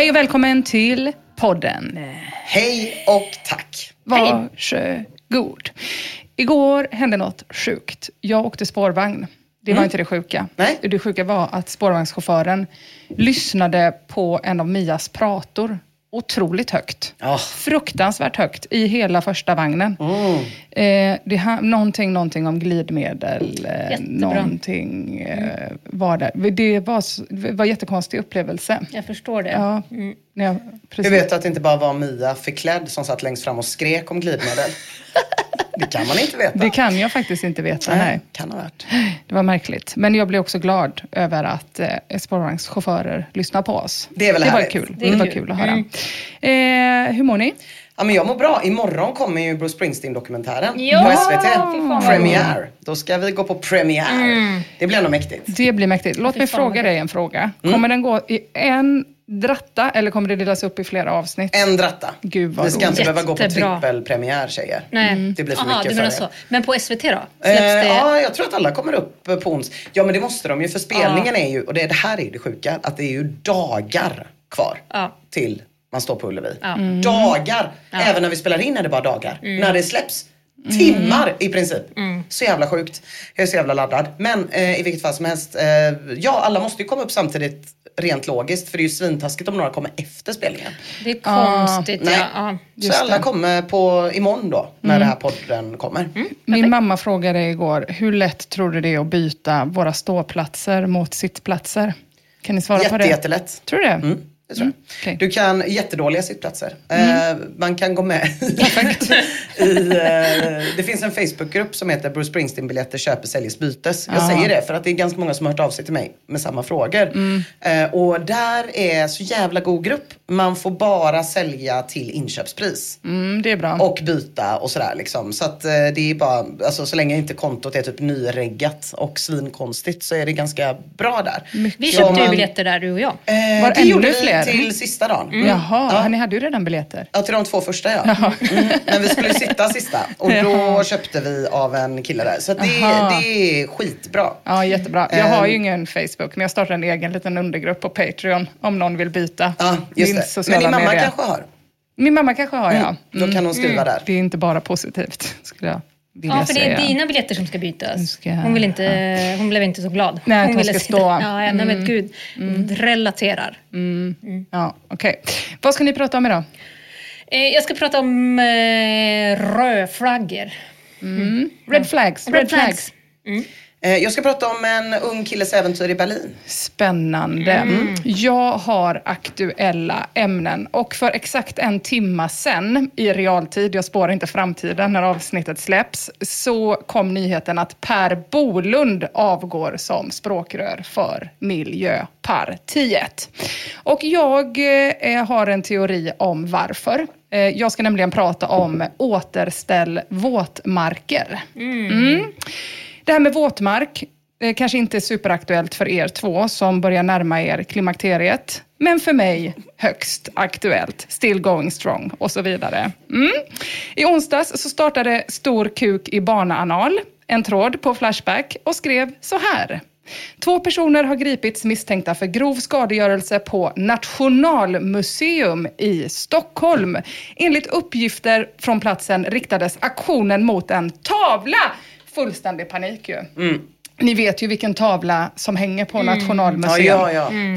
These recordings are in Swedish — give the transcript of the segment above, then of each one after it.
Hej och välkommen till podden. Hej och tack. Varsågod. Igår hände något sjukt. Jag åkte spårvagn. Det var inte det sjuka. Mm. Nej. Det sjuka var att spårvagnschauffören lyssnade på en av Mias prator otroligt högt. Ja. Fruktansvärt högt i hela första vagnen. Mm. Eh, det ha, någonting, någonting om glidmedel. Eh, någonting eh, var där. Det var, det var en jättekonstig upplevelse. Jag förstår det. Ja, när jag, Hur vet du att det inte bara var Mia förklädd som satt längst fram och skrek om glidmedel? det kan man inte veta. Det kan jag faktiskt inte veta. Nej. Kan ha varit. Det var märkligt. Men jag blev också glad över att eh, spårvagnschaufförer lyssnar på oss. Det är väl det var kul. Det är Det, var kul. att höra. Eh, hur mår ni? Ja, men jag mår bra. Imorgon kommer ju Bruce Springsteen-dokumentären Ja, på SVT. Premiere. Då ska vi gå på premiär. Det blir nog mäktigt. Det blir mäktigt. Låt mig fråga dig en fråga. Mm. Kommer den gå i en dratta eller kommer det delas upp i flera avsnitt? En dratta. Gud, vad vi ska inte roligt. behöva gå på trippelpremiär tjejer. Nej. Det blir för Aha, mycket för er. så. Men på SVT då? Släpps Eh, det? ja, jag tror att alla kommer upp eh, på ons. Ja, men det måste de ju. För spelningen är ju, och det, det här är ju det sjuka, att det är ju dagar kvar Ja. till man står på Ullevi. Ja. Dagar! Även när vi spelar in är det bara dagar. När det släpps, timmar i princip. Så jävla sjukt. Jag är så jävla laddad. Men eh, i vilket fall som helst, eh, ja alla måste ju komma upp samtidigt rent logiskt. För det är ju svintaskigt om några kommer efter spelningen. Det är konstigt. Nej. Ja. Ja. Så alla kommer på imorgon då, när det här podden kommer. Min mamma frågade igår, hur lätt tror du det är att byta våra ståplatser mot sittplatser? Kan ni svara på Jätte, det? jättelätt. Tror du det? Mm, det tror jag. okej. Du kan, jättedåliga sittplatser. Eh, man kan gå med i, eh, det finns en Facebookgrupp som heter Bruce Springsteen biljetter köper, säljes, bytes. Jag säger det för att det är ganska många som har hört av sig till mig med samma frågor. Eh, och där är så jävla god grupp. Man får bara sälja till inköpspris. Mm, det är bra. Och byta och sådär liksom. Så att eh, det är bara, alltså så länge inte kontot är typ nyreggat och svinkonstigt så är det ganska bra där. Vi Så köpte ju biljetter där du och jag. Eh, Var det gjorde vi fler? till sista dagen. Mm. Jaha, Ja. ni hade ju redan biljetter. Ja, till de två första ja. Mm. Men vi skulle sitta sista och då köpte vi av en kille där. Så det, det är skitbra. Ja, jättebra. Jag har ju Ehm. ingen Facebook, men jag startar en egen liten undergrupp på Patreon om någon vill byta Ja, just min det. Men din mamma media. kanske har? Min mamma kanske har, ja. Då kan hon skriva där. Det är inte bara positivt, skulle jag Ja, för det säga. är dina biljetter som ska bytas. Ska- Hon, vill inte, hon blev inte så glad. Nej, att hon ville ska sitta- stå. Ja, ja, nej, men gud. Relaterar. Ja, okej. Vad ska ni prata om idag? Eh, jag ska prata om eh, rödflaggor. Red flags. Red, Red flags. flags. Eh, Jag ska prata om en ung killes äventyr i Berlin. Spännande. Jag har aktuella ämnen och för exakt en timma sen i realtid, jag spårar inte framtiden när avsnittet släpps, så kom nyheten att Per Bolund avgår som språkrör för Miljöpartiet. Och jag eh, har en teori om varför. Eh, jag ska nämligen prata om återställ våtmarker. Mm. Det här med våtmark eh, kanske inte superaktuellt för er två som börjar närma er klimakteriet. Men för mig högst aktuellt. Still going strong och så vidare. Mm. I onsdags så startade Stor kuk i barnaanal en tråd på Flashback och skrev så här. Två personer har gripits misstänkta för grov skadegörelse på Nationalmuseum i Stockholm. Enligt uppgifter från platsen riktades aktionen mot en tavla. Fullständig panik ju. Ni vet ju vilken tavla som hänger på Nationalmuseum. Ja, ja, ja.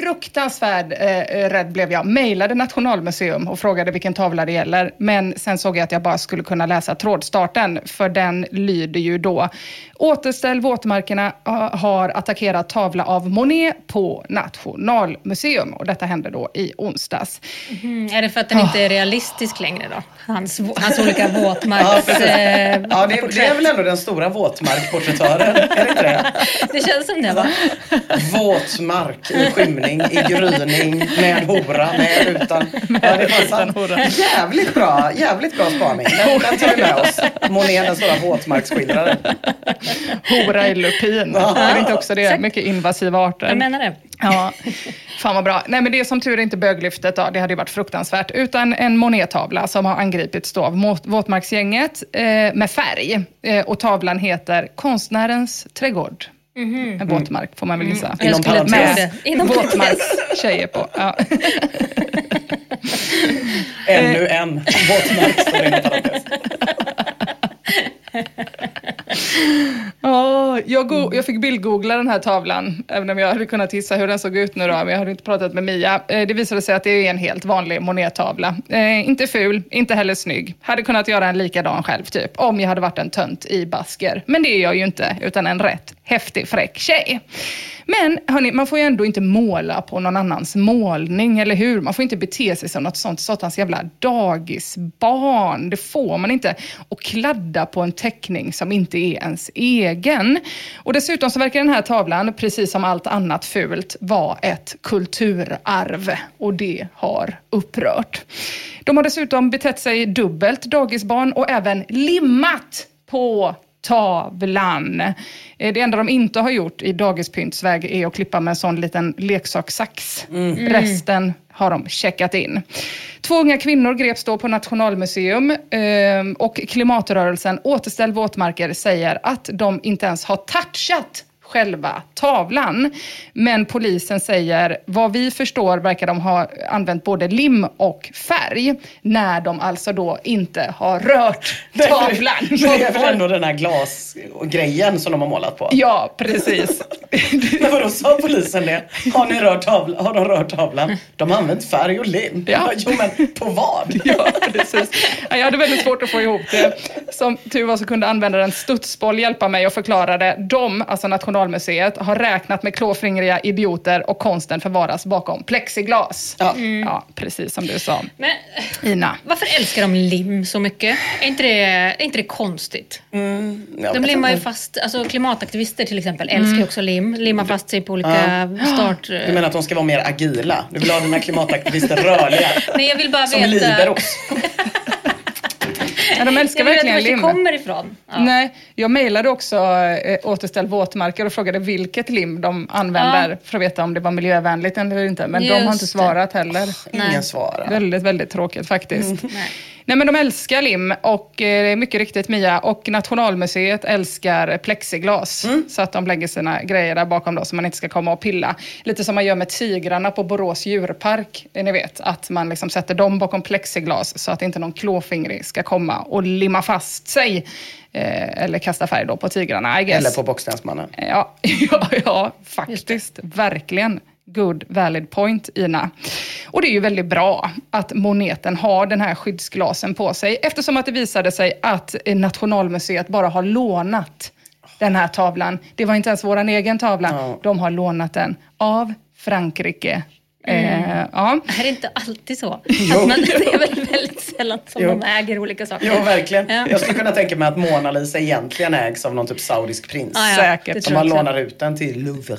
Fruktansvärd eh, rädd blev jag. Mejlade Nationalmuseum och frågade vilken tavla det gäller. Men sen såg jag att jag bara skulle kunna läsa trådstarten. För den lyder ju då. Återställ våtmarkerna ha- har attackerat tavla av Monet på Nationalmuseum. Och detta hände då i onsdags. Mm, är det för att den inte är realistisk längre då? Hans, hans olika våtmarks... precis. eh, Ja, det, det är väl ändå den stora våtmarkporträttören, är det inte det? det känns som det va? Våtmark i skymning, i gryning, med hora, med utan. Ja, det sant. Jävligt bra, jävligt bra spaning. Den, den tar vi med oss. Monet, den stora våtmarksskildraren. Hora i lupin. Är det inte också det? Mycket invasiva arter. Jag menar det. Ja, fan vad bra. Nej men det är som tur är inte böglyftet då, det hade ju varit fruktansvärt. Utan en Monet-tavla som har angripits då av våtmarksgänget eh, med färg. Eh, och tavlan heter Konstnärens trädgård. En våtmark får man väl gissa. Inom skulle tro parentes. det. Inom parentes. Våtmarkstjejer på. Ja. Ännu en våtmark står inom parentes. Jag, go- jag fick bildgoogla den här tavlan, även om jag hade kunnat gissa hur den såg ut nu då, men jag hade inte pratat med Mia. Eh, det visade sig att det är en helt vanlig Monet-tavla. Eh, inte ful, inte heller snygg. Hade kunnat göra en likadan själv, typ, om jag hade varit en tönt i basker. Men det är jag ju inte, utan en rätt häftig, fräck tjej. Men hörni, man får ju ändå inte måla på någon annans målning, eller hur? Man får inte bete sig som något sånt satans jävla dagisbarn. Det får man inte. Och kladda på en teckning som inte är är ens egen. Och dessutom så verkar den här tavlan, precis som allt annat fult, vara ett kulturarv. Och det har upprört. De har dessutom betett sig dubbelt, dagisbarn, och även limmat på tavlan. Eh, Det enda de inte har gjort i dagispyntsväg är att klippa med en sån liten leksakssax. Resten har de checkat in. Två unga kvinnor greps då på Nationalmuseum eh, och klimatrörelsen Återställ våtmarker säger att de inte ens har touchat själva tavlan. Men polisen säger, vad vi förstår verkar de ha använt både lim och färg när de alltså då inte har rört tavlan. Men det är väl ändå den här glasgrejen som de har målat på? Ja, precis. Men vadå, sa polisen det? Har, ni rört tavlan? har de rört tavlan? De har använt färg och lim. Ja. Jo, men på vad? Ja, precis. Ja, Jag hade väldigt svårt att få ihop det. Som tur var så kunde användaren Studsboll hjälpa mig och förklara det. De, alltså Nationalmuseet, har räknat med klåfingriga idioter och konsten förvaras bakom plexiglas. Ja. Ja, precis som du sa. Men Ina. varför älskar de lim så mycket? Är inte det, är inte det konstigt? Jag De limmar ju fast, alltså klimataktivister till exempel älskar ju också lim. Limmar fast sig på olika start... Du menar att de ska vara mer agila? Du vill ha dina klimataktivister rörliga? Nej, jag vill bara Som veta... Liberox. Ja, de älskar Jag verkligen var det lim. kommer ifrån. Ja. Nej, jag mejlade också eh, Återställ våtmarker och frågade vilket lim de använder för att veta om det var miljövänligt eller inte. Men de har Just inte svarat heller. Ingen Nej. svarar. Väldigt, väldigt tråkigt faktiskt. Nej. Nej men de älskar lim och eh, det är mycket riktigt Mia och Nationalmuseet älskar plexiglas. Så att de lägger sina grejer där bakom då så man inte ska komma och pilla. Lite som man gör med tigrarna på Borås djurpark. eh, Ni vet att man liksom sätter dem bakom plexiglas så att inte någon klåfingrig ska komma och limma fast sig. Eh, eller kasta färg då på tigrarna I guess. Eller på Bockstensmannen. Ja, ja, ja faktiskt. Verkligen. Good valid point, Ina. Och det är ju väldigt bra att moneten har den här skyddsglasen på sig eftersom att det visade sig att Nationalmuseet bara har lånat den här tavlan. Det var inte ens vår egen tavla. Ja. De har lånat den av Frankrike. Eh, ja. Är det inte alltid så? Att man, det är väl väldigt sällan som Jo. de äger olika saker. Ja, verkligen. Ja. Jag skulle kunna tänka mig att Mona Lisa egentligen ägs av någon typ saudisk prins. Ja, ja, Säkert. det Som man lånar ut den till Louvre.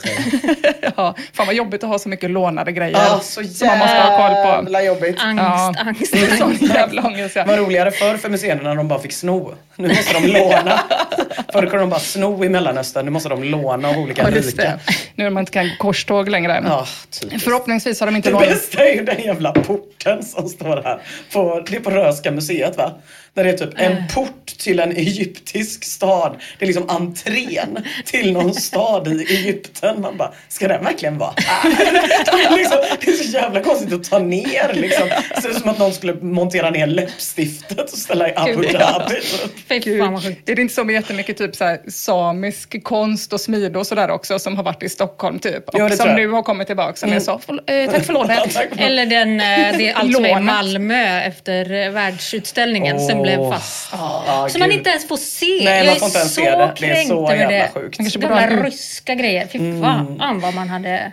ja. Fan vad jobbigt att ha så mycket lånade grejer. Ja, så som man måste ha koll på. jävla jobbigt. Angst, Ja. angst. Sån jävla ångest. Det Ja. var roligare förr för museerna när de bara fick sno. Nu måste de låna. Förr kunde de bara sno i Mellanöstern. Nu måste de låna av olika Ja, rika. det. Nu när man inte kan gå korståg längre. Ja, typiskt. Förhoppningsvis har de inte Det lånat... bästa är ju den jävla porten som står här. På, det är på Röhsska museet va? Där det är typ en port till en egyptisk stad. Det är liksom entrén till någon stad i Egypten. Man bara, ska den verkligen vara här? Det är, liksom, det är så jävla konstigt att ta ner liksom. Det ser ut som att någon skulle montera ner läppstiftet och ställa i Abu. Dhabi. Är det inte så med jättemycket typ så här, samisk konst och smide och sådär också som har varit i Stockholm typ? Och det som nu har kommit tillbaka som jag sa, "Förl- eh, tack för lånet. Eller den, eh, det, allt som är i. Malmö efter eh, världsutställningen Åh. Blev fast. Ja, som man gud. inte ens får se. Nej, jag man är får inte ens så se det. Det är så jävla det. sjukt. Man borde Gamla en, ryska grejer. Fy fan vad man hade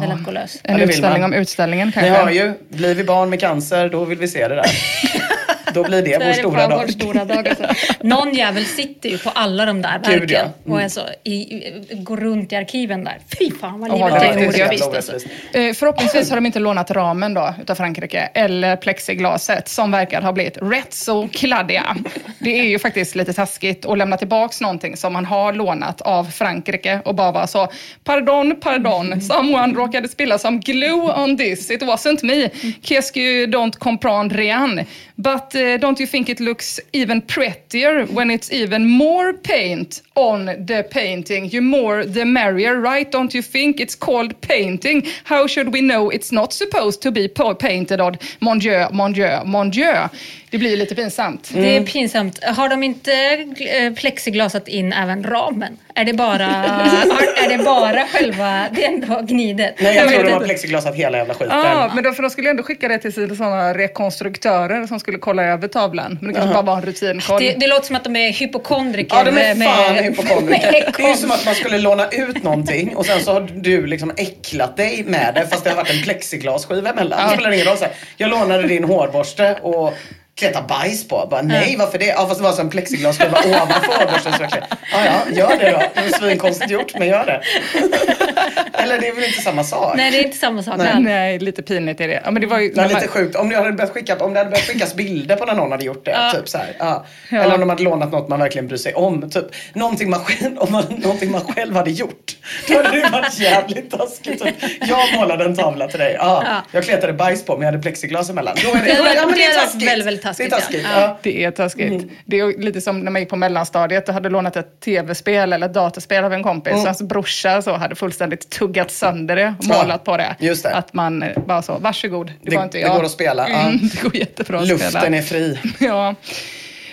velat gå lös. en Ja, utställning man. om utställningen Ni kanske. hör ju, blir vi barn med cancer då vill vi se det där. Då blir det vår stora dag. vår stora dag. Alltså. Någon jävel sitter ju på alla de där Gud, verken ja. och är så, i, går runt i arkiven där. Fy fan vad livet det är är orättvist alltså. Eh, Förhoppningsvis har de inte lånat ramen då utav Frankrike eller plexiglaset som verkar ha blivit rätt så kladdiga. Det är ju faktiskt lite taskigt att lämna tillbaks någonting som man har lånat av Frankrike och bara vara så pardon, pardon, someone råkade spilla some glue on this, it wasn't me. Qu'est-ce que don't comprendre rien. But uh, Eh, don't you think it looks even prettier when it's even more paint on the painting? You more the merrier, right? Don't you think it's called painting? How should we know it's not supposed to be painted on? Mon Dieu, mon Dieu, mon Dieu. Det blir lite pinsamt. Det Mm. är pinsamt. Har de inte eh, plexiglasat in även ramen? Är det bara, är det bara själva, det ändå gnidet? Nej, jag Jag tror de har plexiglasat hela jävla skiten. Ja, men då, för de skulle ändå skicka det till sådana rekonstruktörer som skulle kolla över tavlan. Men det kanske bara var en rutinkoll. Det, det låter som att de är hypokondriker. Ja, de är med- fan med- hypokondriker. med Det är ju som att man skulle låna ut någonting och sen så har du liksom äcklat dig med det fast det har varit en plexiglasskiva emellan. Det spelar ingen roll. Så här, jag lånade din hårborste och kleta bajs på. Bara, nej, varför det? Ja, fast det var som plexiglasskiva ovanför klädde. ja, ja, gör det då. Det är svinkonstigt gjort, men gör det. Eller det är väl inte samma sak? Nej, det är inte samma sak. Nej. Nej, lite pinigt är det. Ja, men det var ju, är lite sjukt. Om det hade börjat skickas, om det hade börjat skickas bilder på när någon hade gjort det. Typ så här, ja. Ja. Eller om de hade lånat något man verkligen bryr sig om. Typ, någonting, man själv, om man, någonting man själv hade gjort. Då hade det varit jävligt taskigt. Typ, jag målade en tavla till dig. Ja, Ja. Jag kletade bajs på men jag hade plexiglas emellan. Då är det, ja, men det varit taskigt. väldigt, väldigt taskigt, Det är taskigt. ja. Ja. Det är taskigt. Mm. Det är lite som när man gick på mellanstadiet och hade lånat ett tv-spel eller ett datorspel av en kompis. Och hans brorsa så hade fullständigt tuggat sönder det och Mm. Ja, målat på det. just det. Att man bara så, varsågod, det, Det- var inte det jag. går att spela, ja. Mm, det går jättebra att spela. Luften är fri. Ja.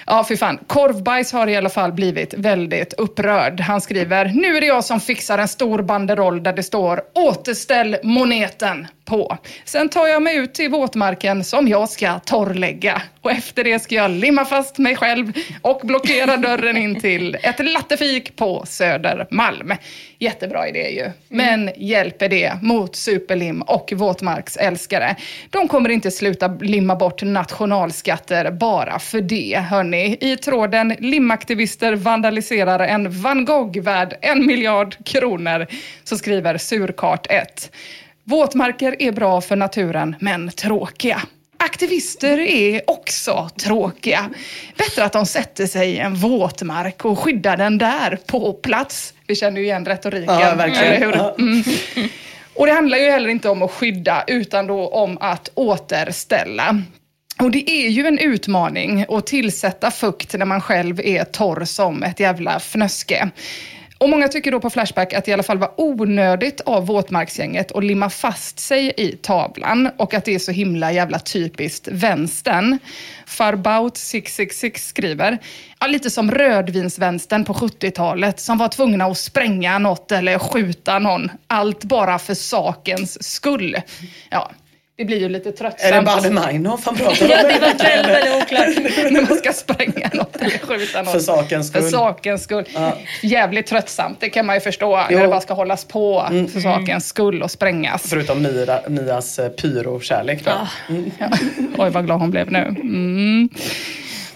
Ja, för fan. Korvbajs har i alla fall blivit väldigt upprörd. Han skriver, nu är det jag som fixar en stor banderoll där det står återställ moneten på. Sen tar jag mig ut till våtmarken som jag ska torrlägga. Och efter det ska jag limma fast mig själv och blockera dörren in till ett lattefik på Södermalm. Jättebra idé ju. Men hjälper det mot superlim och våtmarksälskare? De kommer inte sluta limma bort nationalskatter bara för det, hörni. I tråden limaktivister vandaliserar en van Gogh värd en miljard kronor, så skriver Surkart 1. Våtmarker är bra för naturen, men tråkiga. Aktivister är också tråkiga. Bättre att de sätter sig i en våtmark och skyddar den där på plats. Vi känner ju igen retoriken, Ja, verkligen. eller hur? Ja. Mm. Och det handlar ju heller inte om att skydda, utan då om att återställa. Och det är ju en utmaning att tillsätta fukt när man själv är torr som ett jävla fnöske. Och många tycker då på Flashback att det i alla fall var onödigt av våtmarksgänget att limma fast sig i tavlan och att det är så himla jävla typiskt vänstern. Farbout 666 skriver, ja, lite som rödvinsvänstern på 70-talet som var tvungna att spränga något eller skjuta någon. Allt bara för sakens skull. Ja, det blir ju lite Är det tröttsamt Baader-Meinhof han pratar om? Ja, det var väldigt, väldigt oklart. när man ska spränga något eller skjuta något. För sakens skull. För sakens skull. Jävligt tröttsamt, det kan man ju förstå. Jo. När det bara ska hållas på för sakens skull och sprängas. Förutom Mira, Mias eh, pyrokärlek då. Ja. Oj, vad glad hon blev nu. Mm.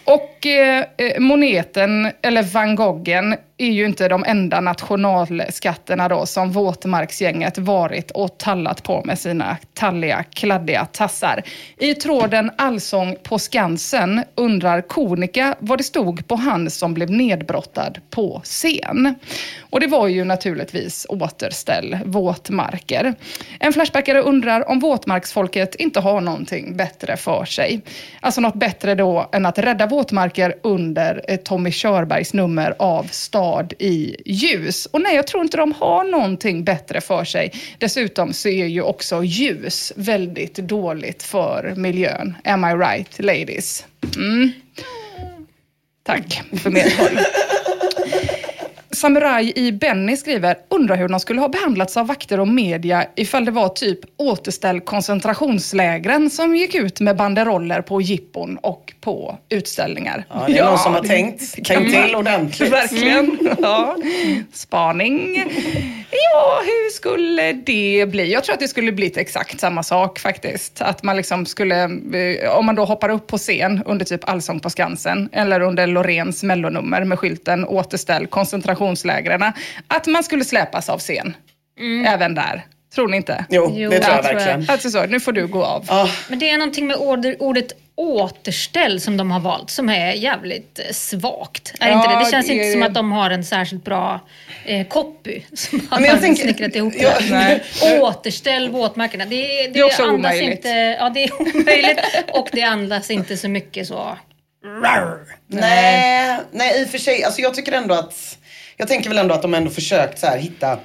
Och eh, eh, moneten, eller van Goghen, är ju inte de enda nationalskatterna då som våtmarksgänget varit och tallat på med sina talliga, kladdiga tassar. I tråden Allsång på Skansen undrar konika vad det stod på han som blev nedbrottad på scen. Och det var ju naturligtvis återställ våtmarker. En Flashbackare undrar om våtmarksfolket inte har någonting bättre för sig. Alltså något bättre då än att rädda våtmarker under eh, Tommy Körbergs nummer av Stad i ljus. Och nej, jag tror inte de har någonting bättre för sig. Dessutom så är ju också ljus väldigt dåligt för miljön. Am I right, ladies? Mm. Tack för medhåll. Samurai i Benny skriver, undrar hur de skulle ha behandlats av vakter och media ifall det var typ återställ koncentrationslägren som gick ut med banderoller på jippon och på utställningar. Ja, det är någon som har tänkt, tänkt till ordentligt. Verkligen. Ja. Spaning. Ja, hur skulle det bli? Jag tror att det skulle blivit exakt samma sak faktiskt. Att man liksom skulle, eh, om man då hoppar upp på scen under typ Allsång på Skansen eller under Loreens mellonummer med skylten återställ koncentrationslägren. Att man skulle släpas av scen. Även där. Tror ni inte? Jo, Jo, det tror jag jag tror verkligen. Alltså så, nu får du gå av. Ja, Men det är någonting med ordet, ordet återställ som de har valt som är jävligt eh, svagt. Är Ja, inte det? det känns det inte som att de har en särskilt bra eh, copy som har men jag tänker- snickrat ihop Ja, nej. Återställ våtmarkerna. Det, det, Det är också andas omöjligt. Inte, ja, det är omöjligt och det andas inte så mycket så. nej, nej, i och för sig. Alltså jag tycker ändå att, jag tänker väl ändå att de ändå försökt så här hitta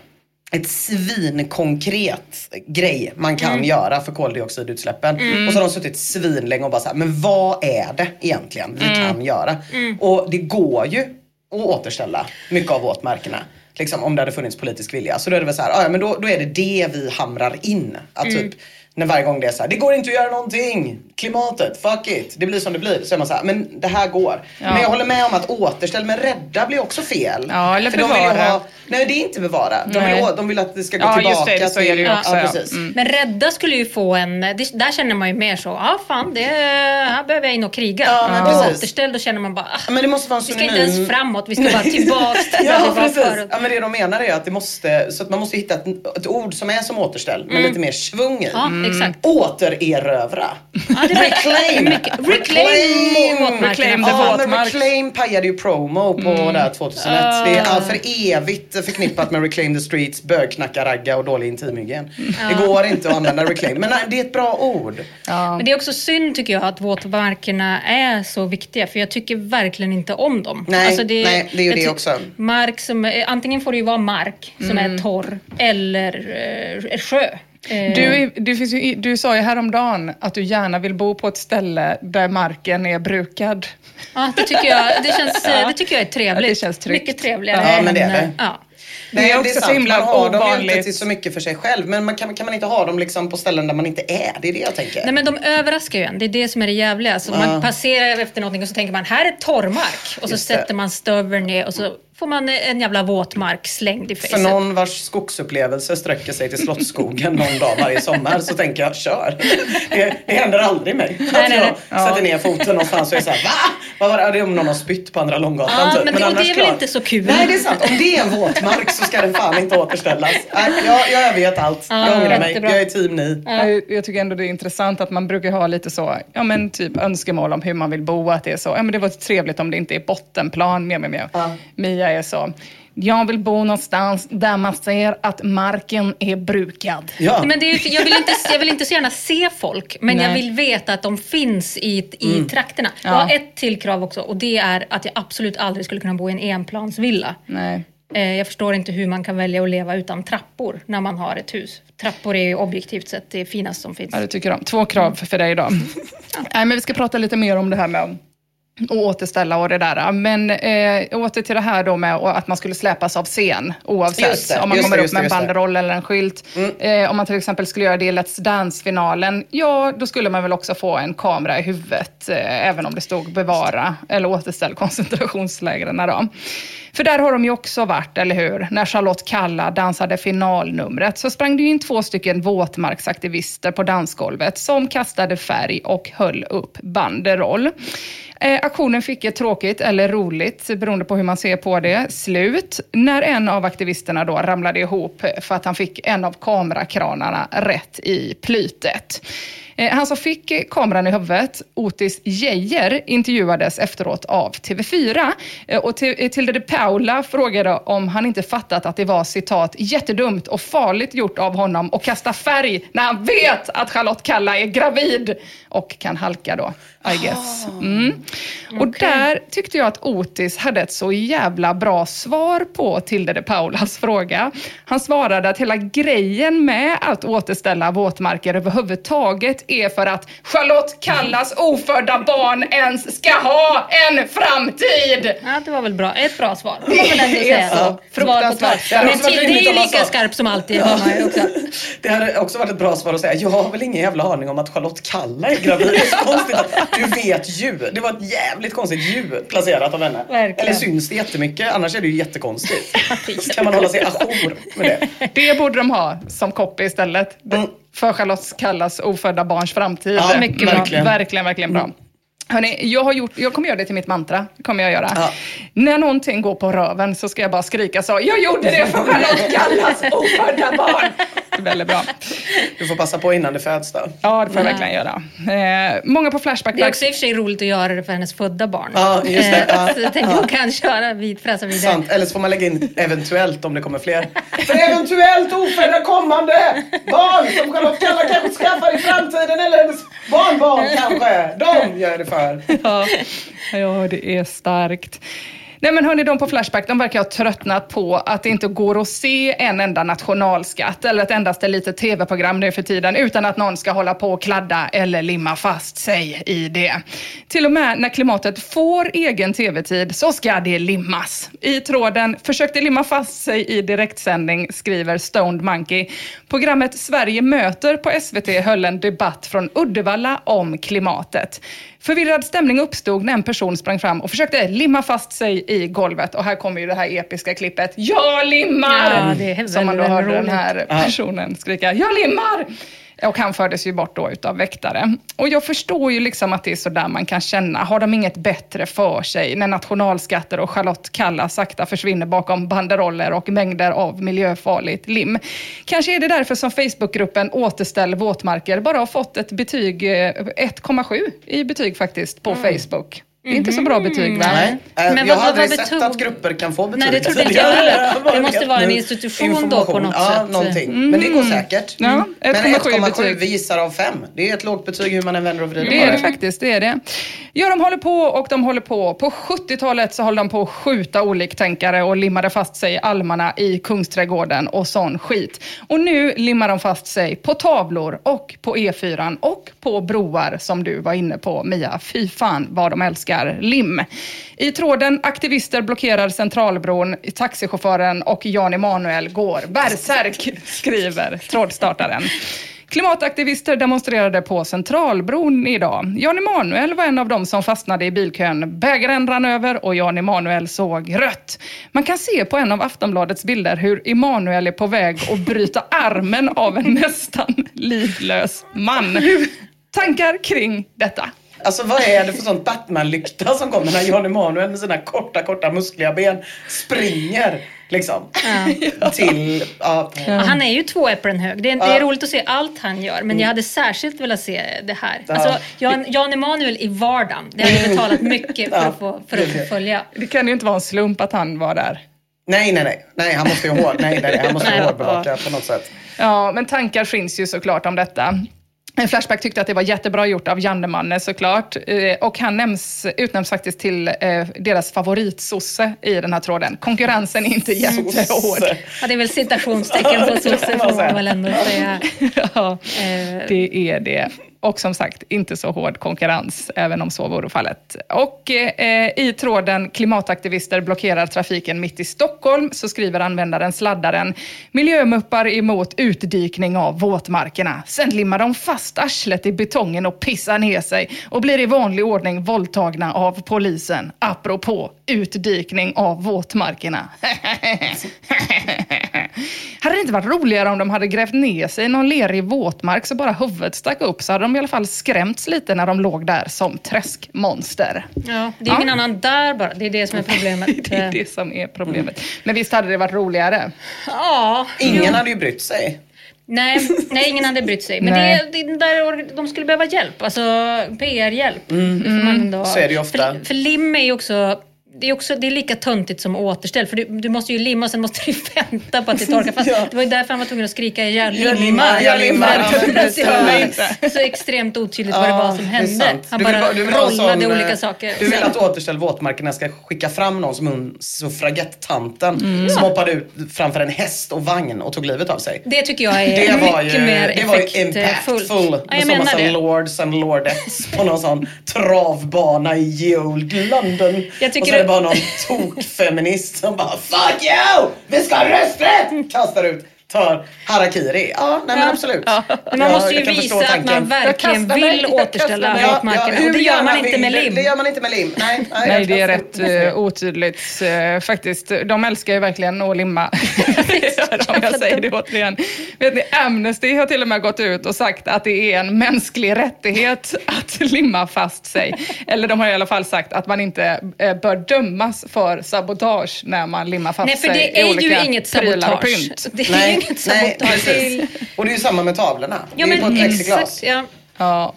ett svinkonkret grej man kan göra för koldioxidutsläppen. Och så har de suttit svinlänge och bara så här, men vad är det egentligen vi kan göra? Och det går ju att återställa mycket av våtmarkerna. Liksom, om det hade funnits politisk vilja. Så då är det väl så här, "Ah, ja, men då, då är det det vi hamrar in. Att typ, när varje gång det är så här, det går inte att göra någonting. Klimatet, fuck it. Det blir som det blir. Så är man så här, men det här går. Men jag håller med om att återställa, men rädda blir också fel. Ja, eller För de vill bevara. ha, nej det är inte bevara. De vill, de vill att det ska gå Ja, tillbaka just det, så är det ju också, Ja, ja. precis. Mm. Men rädda skulle ju få en, det, där känner man ju mer så, ja ah, fan det, här behöver jag in och kriga. Ja, men Och precis. återställ, då känner man bara, ah, Men det måste vara en vi ska inte ens framåt, vi ska bara tillbaks till Ja precis. förut. Ja, men det de menar är att det måste, så att man måste hitta ett, ett ord som är som återställ men lite mer svung i. Exakt. Återerövra. Ja, det var Reclaim! reclaim våtmarkerna. Reclaim the Ja, men. Reclaim pajade ju promo på det här 2001. Det är för evigt förknippat med Reclaim the Streets, bögknackaragga och dålig intimhygien. Det går inte att använda Reclaim, men nej, det är ett bra ord. Men det är också synd tycker jag att våtmarkerna är så viktiga för jag tycker verkligen inte om dem. Nej, Alltså nej, det är ju det också. Mark som, antingen får det ju vara mark som är torr eller eh, sjö. Eh, Du, är- du, finns ju, du sa ju häromdagen att du gärna vill bo på ett ställe där marken är brukad. Ja, det tycker jag, det känns, eh, det tycker jag är trevligt. Ja, det känns tryggt. Mycket trevligare. Ja, men det är det. Ja. Det är också sant. så himla man har dem ju inte ovanligt. till så mycket för sig själv. Men man kan, kan man inte ha dem liksom på ställen där man inte är? Det är det jag tänker. Nej men de överraskar ju en, det är det som är det jävliga. Så man passerar efter någonting och så tänker man här är torrmark. Och så Just det. sätter man stöveln ner och så får man en jävla våtmark slängd i För facet. någon vars skogsupplevelse sträcker sig till Slottsskogen någon dag varje sommar så tänker jag kör. Det, det händer aldrig mig. Att Nej, nej, jag sätter ner foten någonstans och är såhär va? Vad var det? Det är om någon har spytt på andra Långgatan Ja, typ. men det- och det är väl klar. inte så kul. Nej det är sant. Om det är en våtmark så ska den fan inte återställas. Nej, jag, jag övergett allt. jag ångrar mig. Jag är team ni. Jag, jag tycker ändå det är intressant att man brukar ha lite så, ja men typ önskemål om hur man vill bo, att det är så, ja men det var trevligt om det inte är bottenplan, mer, mer, mer. Mia är så, jag vill bo någonstans där man ser att marken är brukad. Ja. Men det är, jag, vill inte, jag vill inte så gärna se folk, men jag Nej. vill veta att de finns i, i Mm. trakterna. Jag Ja. har ett till krav också och det är att jag absolut aldrig skulle kunna bo i en enplansvilla. Nej. Eh, jag förstår inte hur man kan välja att leva utan trappor när man har ett hus. Trappor är ju objektivt sett det finaste som finns. Ja, det tycker de. Två krav för dig då. Nej, men vi ska prata lite mer om det här med och återställa och det där. Men eh, åter till det här då med att man skulle släpas av scen oavsett det, om man kommer det, upp med en banderoll eller en skylt. Eh, om man till exempel skulle göra det i Let's Dance-finalen, ja då skulle man väl också få en kamera i huvudet eh, även om det stod bevara eller återställ koncentrationslägren då. För där har de ju också varit, eller hur? När Charlotte Kalla dansade finalnumret så sprang det in två stycken våtmarksaktivister på dansgolvet som kastade färg och höll upp banderoll. Eh, aktionen fick ett tråkigt eller roligt, beroende på hur man ser på det, slut när en av aktivisterna då ramlade ihop för att han fick en av kamerakranarna rätt i plytet. Eh, Han som fick kameran i huvudet, Otis Geijer, intervjuades efteråt av TV4. Eh, Och eh, Tilde de Paula frågade om han inte fattat att det var citat jättedumt och farligt gjort av honom att kasta färg när han vet att Charlotte Kalla är gravid och kan halka då, I guess. Mm. Och där tyckte jag att Otis hade ett så jävla bra svar på Tilde de Paulas fråga. Han svarade att hela grejen med att återställa våtmarker överhuvudtaget är för att Charlotte Kallas ofödda barn ens ska ha en framtid. Ja, det var väl bra. ett bra svar. Det var väl ändå Det är så fruktansvärt. Men rimligt är ju lika skarp som alltid. också. Det hade också varit ett bra svar att säga, jag har väl ingen jävla aning om att Charlotte Kalla är gravid. Det är så konstigt att du vet ju. Det var ett jävligt konstigt ljud placerat av henne. Verkligen. Eller syns det jättemycket? Annars är det ju jättekonstigt. Kan man hålla sig ajour med det? Det borde de ha som copy istället. Mm. För Charlotte Kallas ofödda barns framtid. Ja, Mycket bra. verkligen. Verkligen, verkligen bra. Hörrni, jag, har gjort, jag kommer göra det till mitt mantra. Kommer jag göra. Ja. När någonting går på röven så ska jag bara skrika så. Jag gjorde det för Charlotte Kallas ofödda barn. Väldigt bra. Du får passa på innan det föds då. Ja, det får jag verkligen göra. Eh, många på Flashback Det är också i och för sig roligt att göra det för hennes födda barn. Ja, just det. Eh, Ja. Så jag tänkte hon kan köra vid, fräsa vidare. Sant. Eller så får man lägga in eventuellt om det kommer fler. För eventuellt ofödda kommande barn som Charlotte Kalla kanske skaffar i framtiden eller hennes barnbarn kanske. De gör det för. Ja, ja, det är starkt. Nej men hörni, de på Flashback de verkar ha tröttnat på att det inte går att se en enda nationalskatt eller ett endaste litet tv-program nu för tiden utan att någon ska hålla på och kladda eller limma fast sig i det. Till och med när klimatet får egen tv-tid så ska det limmas. I tråden försökte limma fast sig i direktsändning, skriver Stoned Monkey. Programmet Sverige möter på SVT höll en debatt från Uddevalla om klimatet. Förvirrad stämning uppstod när en person sprang fram och försökte limma fast sig i golvet. Och här kommer ju det här episka klippet. Jag limmar! Ja, det är Som man då hörde den här personen skrika. Jag limmar! Och han fördes ju bort då utav väktare. Och jag förstår ju liksom att det är så där man kan känna. Har de inget bättre för sig när nationalskatter och Charlotte Kalla sakta försvinner bakom banderoller och mängder av miljöfarligt lim? Kanske är det därför som Facebookgruppen Återställ våtmarker bara har fått ett betyg, eh, 1,7 i betyg faktiskt på Facebook. Det är inte så bra betyg va? Nej. Eh, Men jag vad- har aldrig sett betog- att grupper kan få betyg. Nej, det trodde inte jag heller. Det måste vara en institution då på något ja, sätt. någonting. Men det går säkert. Ja, Mm. Men 1,7 1,7 betyg. visar av 5. Det är ett lågt betyg hur man än vänder och vrider Det på är det faktiskt, det är det. Ja, de håller på och de håller på. På 70-talet så höll de på att skjuta oliktänkare och limmade fast sig i almarna i Kungsträdgården och sån skit. Och nu limmar de fast sig på tavlor och på E4 och på broar som du var inne på, Mia. Fy fan vad de älskar lim. I tråden aktivister blockerar Centralbron, taxichauffören och Jan Emanuel går bärsärk, skriver trådstartaren. Klimataktivister demonstrerade på Centralbron idag. Jan Emanuel var en av dem som fastnade i bilkön. Bägaren rann över och Jan Emanuel såg rött. Man kan se på en av Aftonbladets bilder hur Emanuel är på väg att bryta armen av en nästan livlös man. Tankar kring detta? Alltså vad är det för sånt Batman-lykta som kommer när Jan Emanuel med sina korta, korta muskliga ben springer liksom till... Ja, Ja, Han är ju två äpplen hög. Det är, det Ja. är roligt att se allt han gör, men jag hade särskilt velat se det här. Alltså, Jan, Jan Emanuel i vardagen. Det hade betalat mycket för att få, för att få följa. Det kan ju inte vara en slump att han var där. Nej, nej, nej. Nej, han måste ju hård, nej, nej, nej, han måste hårdbevaka på något sätt. Ja, men tankar finns ju såklart om detta. En Flashback tyckte att det var jättebra gjort av Janne Manne såklart. Eh, Och han nämns, utnämns faktiskt till eh, deras favoritsosse i den här tråden. Konkurrensen är inte jättehård. Ja, det är väl citationstecken på sosse får man väl ändå säga. ja, Eh, det är det och som sagt inte så hård konkurrens, även om så vore fallet. Och eh, i tråden klimataktivister blockerar trafiken mitt i Stockholm så skriver användaren sladdaren miljömuppar emot utdikning av våtmarkerna. Sen limmar de fast arslet i betongen och pissar ner sig och blir i vanlig ordning våldtagna av polisen. Apropå utdikning av våtmarkerna. hade det inte varit roligare om de hade grävt ner sig i någon lerig våtmark så bara huvudet stack upp så hade de i alla fall skrämts lite när de låg där som träskmonster. Ja, det är ingen annan där bara. Det är det som är problemet. det är det som är problemet. Men visst hade det varit roligare? Ja. Ingen jo. hade ju brytt sig. Nej, nej, ingen hade brytt sig. Men det, det, där, de skulle behöva hjälp, alltså PR-hjälp. Mm. Så är det ju ofta. För, för lim är ju också det är, också, det är lika töntigt som återställ. För du, du måste ju limma och sen måste du vänta på att det torkar. Fast Ja. Det var ju därför han var tvungen att skrika jag limmar, jag limmar. Ja, var så extremt otydligt vad det var som hände. Han Du vill bara du vill ha en rollade sån, olika eh, saker. Du vill att Återställ våtmarkerna ska skicka fram någon som hon suffragettanten som hoppade ut framför en häst och vagn och tog livet av sig. Det tycker jag är Det var mycket ju, mer det var ju impactful. Ja, jag så menar det. lords and lordettes på någon sån travbana i ye old London. Jag tycker var det någon tokfeminist som bara Fuck you! Vi ska ha rösträtt! Kastar ut, tar harakiri. Ja, nej men Ja. absolut. Men man Ja, måste ju visa att tanken. man verkligen vill återställa våtmarkerna. hur och det gör man inte med lim. Det gör man inte med lim. Nej, nej, Nej, det är rätt uh, otydligt eh, faktiskt. De älskar ju verkligen att limma. Det gör de, jag säger det återigen. Vet ni, Amnesty har till och med gått ut och sagt att det är en mänsklig rättighet att limma fast sig. Eller de har i alla fall sagt att man inte eh, bör dömas för sabotage när man limmar fast Nej, för sig det är ju inget sabotage. Det är Nej, inget nej, sabotage. Är- precis. Och det är ju samma med tavlorna. Ja, det är ju på ett plexiglas. exakt. Ja. Ja,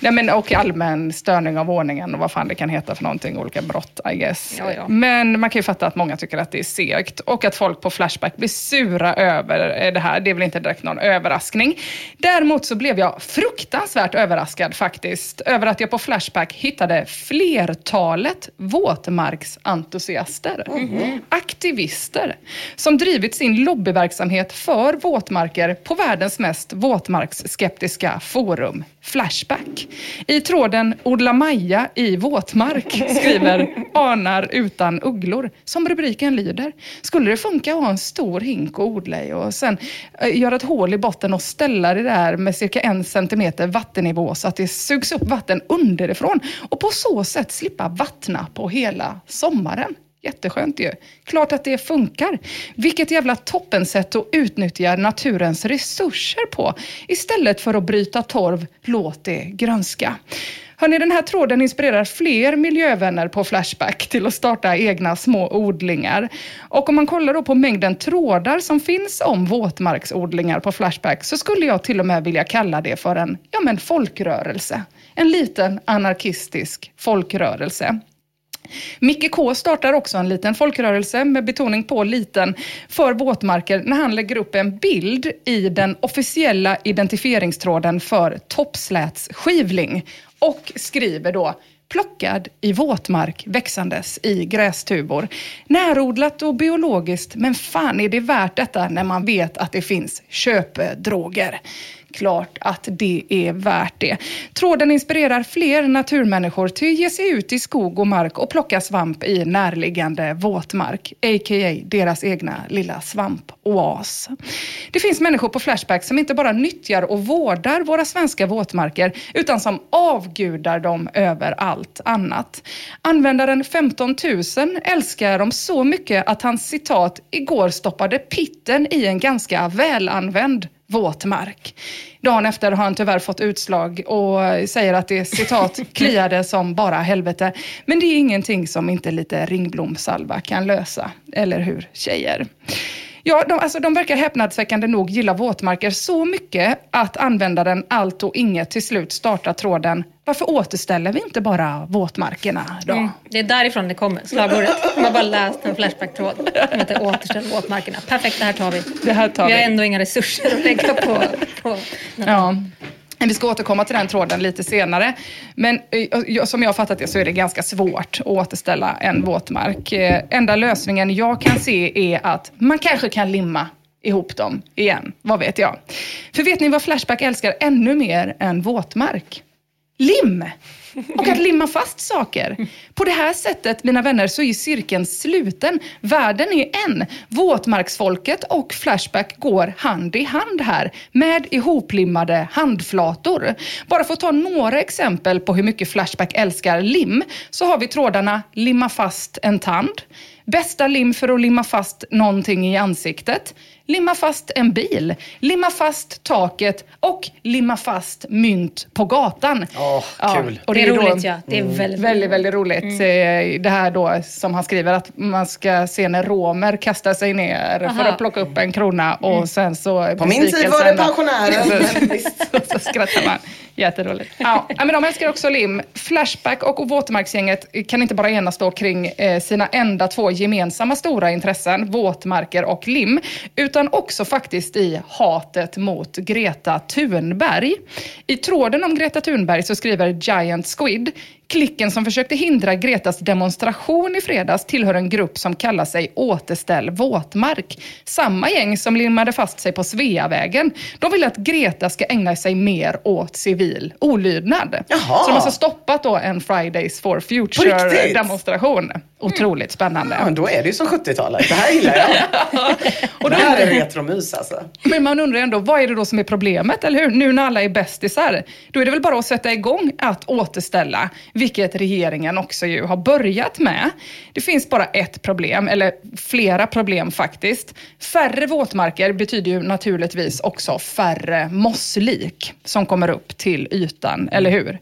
Nej, men, och allmän störning av ordningen och vad fan det kan heta för någonting, olika brott I guess. Ja, ja. Men man kan ju fatta att många tycker att det är segt och att folk på Flashback blir sura över eh, det här. Det är väl inte direkt någon överraskning. Däremot så blev jag fruktansvärt överraskad faktiskt över att jag på Flashback hittade flertalet våtmarksentusiaster, aktivister, som drivit sin lobbyverksamhet för våtmarker på världens mest våtmarksskeptiska forum, Flashback. I tråden Odla Maja i våtmark skriver Anar utan ugglor, som rubriken lyder. Skulle det funka att ha en stor hink att odla i och sen eh, göra ett hål i botten och ställa det där med cirka en centimeter vattennivå så att det sugs upp vatten underifrån och på så sätt slippa vattna på hela sommaren. Jätteskönt ju. Klart att det funkar. Vilket jävla toppensätt att utnyttja naturens resurser på. Istället för att bryta torv, låt det grönska. Hörrni, den här tråden inspirerar fler miljövänner på Flashback till att starta egna små odlingar. Och om man kollar då på mängden trådar som finns om våtmarksodlingar på Flashback så skulle jag till och med vilja kalla det för en ja, men folkrörelse. En liten anarkistisk folkrörelse. Micke K startar också en liten folkrörelse med betoning på liten för våtmarker när han lägger upp en bild i den officiella identifieringstråden för toppslätsskivling och skriver då plockad i våtmark växandes i grästubor. Närodlat och biologiskt, men fan är det värt detta när man vet att det finns köpedroger? Klart att det är värt det. Tråden inspirerar fler naturmänniskor till att ge sig ut i skog och mark och plocka svamp i närliggande våtmark, a.k.a. deras egna lilla svampoas. Det finns människor på Flashback som inte bara nyttjar och vårdar våra svenska våtmarker utan som avgudar dem över allt annat. Användaren 15 000 älskar dem så mycket att han citat igår stoppade pitten i en ganska välanvänd våtmark. Dagen efter har han tyvärr fått utslag och säger att det citat kliade som bara helvete. Men det är ingenting som inte lite ringblomsalva kan lösa. Eller hur tjejer? Ja, de, alltså, de verkar häpnadsväckande nog gilla våtmarker så mycket att användaren allt och inget till slut startar tråden varför återställer vi inte bara våtmarkerna då? Mm, det är därifrån det kommer, slagordet. Man har bara läst en Flashback-tråd som heter Återställ våtmarkerna. Perfekt, det här tar vi. Det här tar vi har vi. ändå inga resurser att lägga på... på Ja. Men Vi ska återkomma till den tråden lite senare. Men eh, som jag har fattat det så är det ganska svårt att återställa en våtmark. Eh, Enda lösningen jag kan se är att man kanske kan limma ihop dem igen. Vad vet jag? För vet ni vad Flashback älskar ännu mer än våtmark? Lim! Och att limma fast saker. På det här sättet, mina vänner, så är cirkeln sluten. Världen är en. Våtmarksfolket och Flashback går hand i hand här med ihoplimmade handflator. Bara för att ta några exempel på hur mycket Flashback älskar lim så har vi trådarna limma fast en tand, bästa lim för att limma fast någonting i ansiktet, limma fast en bil, limma fast taket och limma fast mynt på gatan. Åh, kul. och Det är då- roligt ja. Det är väldigt, Väldigt, väldigt roligt. Eh, Det här då som han skriver att man ska se när romer kastar sig ner för Aha. att plocka upp en krona och sen så... På min tid var det pensionären. så, så skrattar man. Jätteroligt. Ja, ja, men de älskar också lim. Flashback och våtmarksgänget kan inte bara enas då kring eh, sina enda två gemensamma stora intressen, våtmarker och lim, utan utan också faktiskt i hatet mot Greta Thunberg. I tråden om Greta Thunberg så skriver Giant Squid Klicken som försökte hindra Gretas demonstration i fredags tillhör en grupp som kallar sig Återställ våtmark. Samma gäng som limmade fast sig på Sveavägen. De vill att Greta ska ägna sig mer åt civil olydnad. Jaha. Så de har alltså stoppat då en Fridays for? Future-demonstration. Otroligt spännande. Ja, då är det ju som 70-talet. Det här gillar jag. Och det här är retromys alltså. Men man undrar ändå, vad är det då som är problemet, eller hur? Nu när alla är bästisar, då är det väl bara att sätta igång att återställa, vilket regeringen också ju har börjat med. Det finns bara ett problem, eller flera problem faktiskt. Färre våtmarker betyder ju naturligtvis också färre mosslik som kommer upp till ytan, eller hur?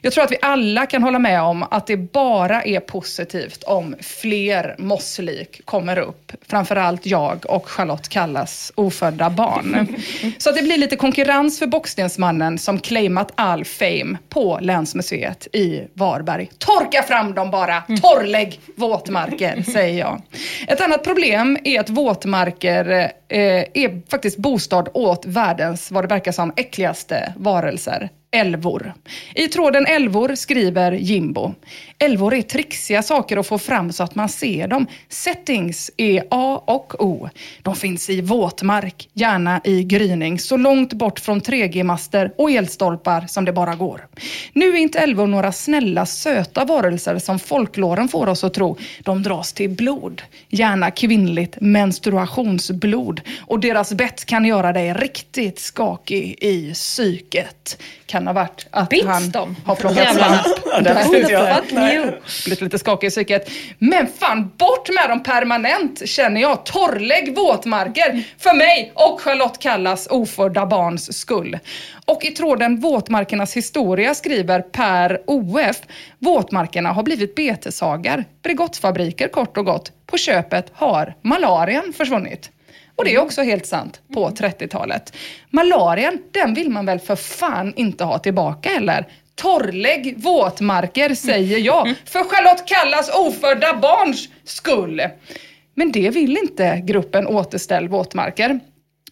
Jag tror att vi alla kan hålla med om att det bara är positivt om fler mosslik kommer upp. Framförallt jag och Charlotte Kallas ofödda barn. Så att det blir lite konkurrens för Bockstensmannen som claimat all fame på Länsmuseet i Varberg. Torka fram dem bara! Torrlägg våtmarker, säger jag. Ett annat problem är att våtmarker eh, är faktiskt bostad åt världens, vad det verkar som, äckligaste varelser. Älvor. I tråden älvor skriver Jimbo. Älvor är trixiga saker att få fram så att man ser dem. Settings är A och O. De finns i våtmark, gärna i gryning, så långt bort från 3G-master och elstolpar som det bara går. Nu är inte älvor några snälla, söta varelser som folklåren får oss att tro. De dras till blod, gärna kvinnligt menstruationsblod. Och deras bett kan göra dig riktigt skakig i psyket. Kan ha varit att Bits han de? har plockat svamp. Ja? Blivit lite skakig i psyket. Men fan, bort med dem permanent känner jag. Torrlägg våtmarker för mig och Charlotte Kallas ofödda barns skull. Och i tråden Våtmarkernas historia skriver Per OF, våtmarkerna har blivit beteshagar, Bregottfabriker kort och gott. På köpet har malarian försvunnit. Och det är också helt sant på 30-talet. Malarian, den vill man väl för fan inte ha tillbaka heller. Torrlägg våtmarker, säger jag, för Charlotte Kallas ofödda barns skull. Men det vill inte gruppen Återställ våtmarker.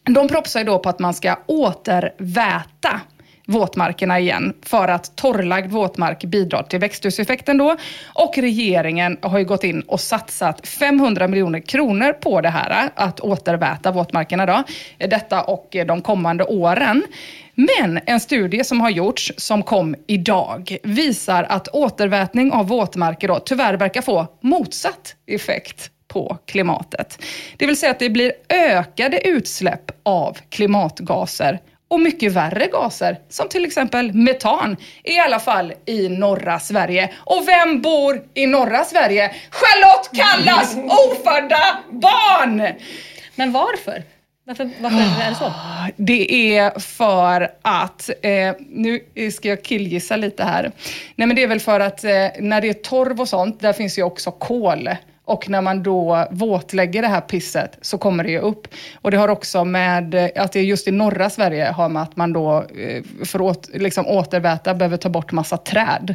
De propsar ju då på att man ska återväta våtmarkerna igen för att torrlagd våtmark bidrar till växthuseffekten då. Och regeringen har ju gått in och satsat 500 miljoner kronor på det här, att återväta våtmarkerna då. Detta och de kommande åren. Men en studie som har gjorts, som kom idag, visar att återvätning av våtmarker då tyvärr verkar få motsatt effekt på klimatet. Det vill säga att det blir ökade utsläpp av klimatgaser och mycket värre gaser, som till exempel metan, i alla fall i norra Sverige. Och vem bor i norra Sverige? Charlotte Kallas ofödda barn! Men varför? Varför, varför är det så? Det är för att, eh, nu ska jag killgissa lite här. Nej men det är väl för att eh, när det är torv och sånt, där finns ju också kol. Och när man då våtlägger det här pisset så kommer det ju upp. Och det har också med eh, att det just i norra Sverige har med att man då eh, för att liksom återväta behöver ta bort massa träd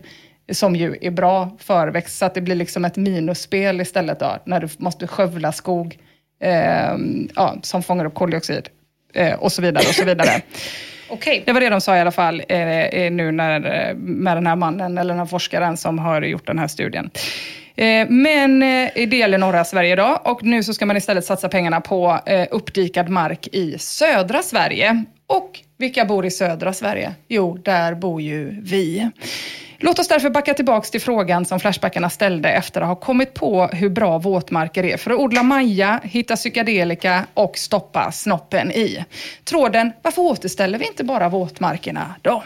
som ju är bra för växt. Så att det blir liksom ett minusspel istället då, när du måste skövla skog eh, ja, som fångar upp koldioxid eh, och så vidare och så vidare. Okej. Det var det de sa i alla fall eh, eh, nu när, med den här mannen eller den här forskaren som har gjort den här studien. Eh, men eh, det gäller norra Sverige då och nu så ska man istället satsa pengarna på eh, uppdikad mark i södra Sverige. Och vilka bor i södra Sverige? Jo, där bor ju vi. Låt oss därför backa tillbaks till frågan som Flashbackarna ställde efter att ha kommit på hur bra våtmarker är för att odla maja, hitta psykedelika och stoppa snoppen i. Tråden, varför återställer vi inte bara våtmarkerna då?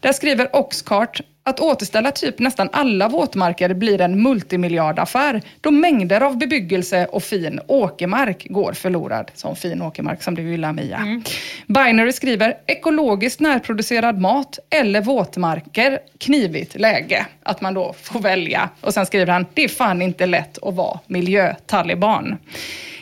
Där skriver Oxcart att återställa typ nästan alla våtmarker blir en multimiljardaffär då mängder av bebyggelse och fin åkermark går förlorad. Som fin åkermark som du gillar Mia. Mm. Binary skriver ekologiskt närproducerad mat eller våtmarker, knivigt läge. Att man då får välja. Och sen skriver han, det är fan inte lätt att vara miljötaliban.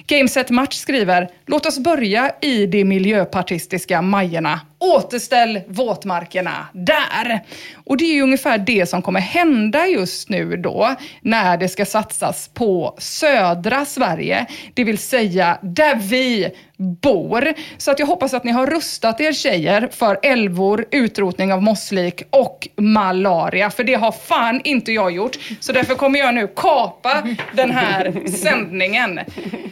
Gameset Match skriver, låt oss börja i de miljöpartistiska Majorna återställ våtmarkerna där. Och det är ju ungefär det som kommer hända just nu då när det ska satsas på södra Sverige, det vill säga där vi bor. Så att jag hoppas att ni har rustat er tjejer för älvor, utrotning av mosslik och malaria. För det har fan inte jag gjort. Så därför kommer jag nu kapa den här sändningen.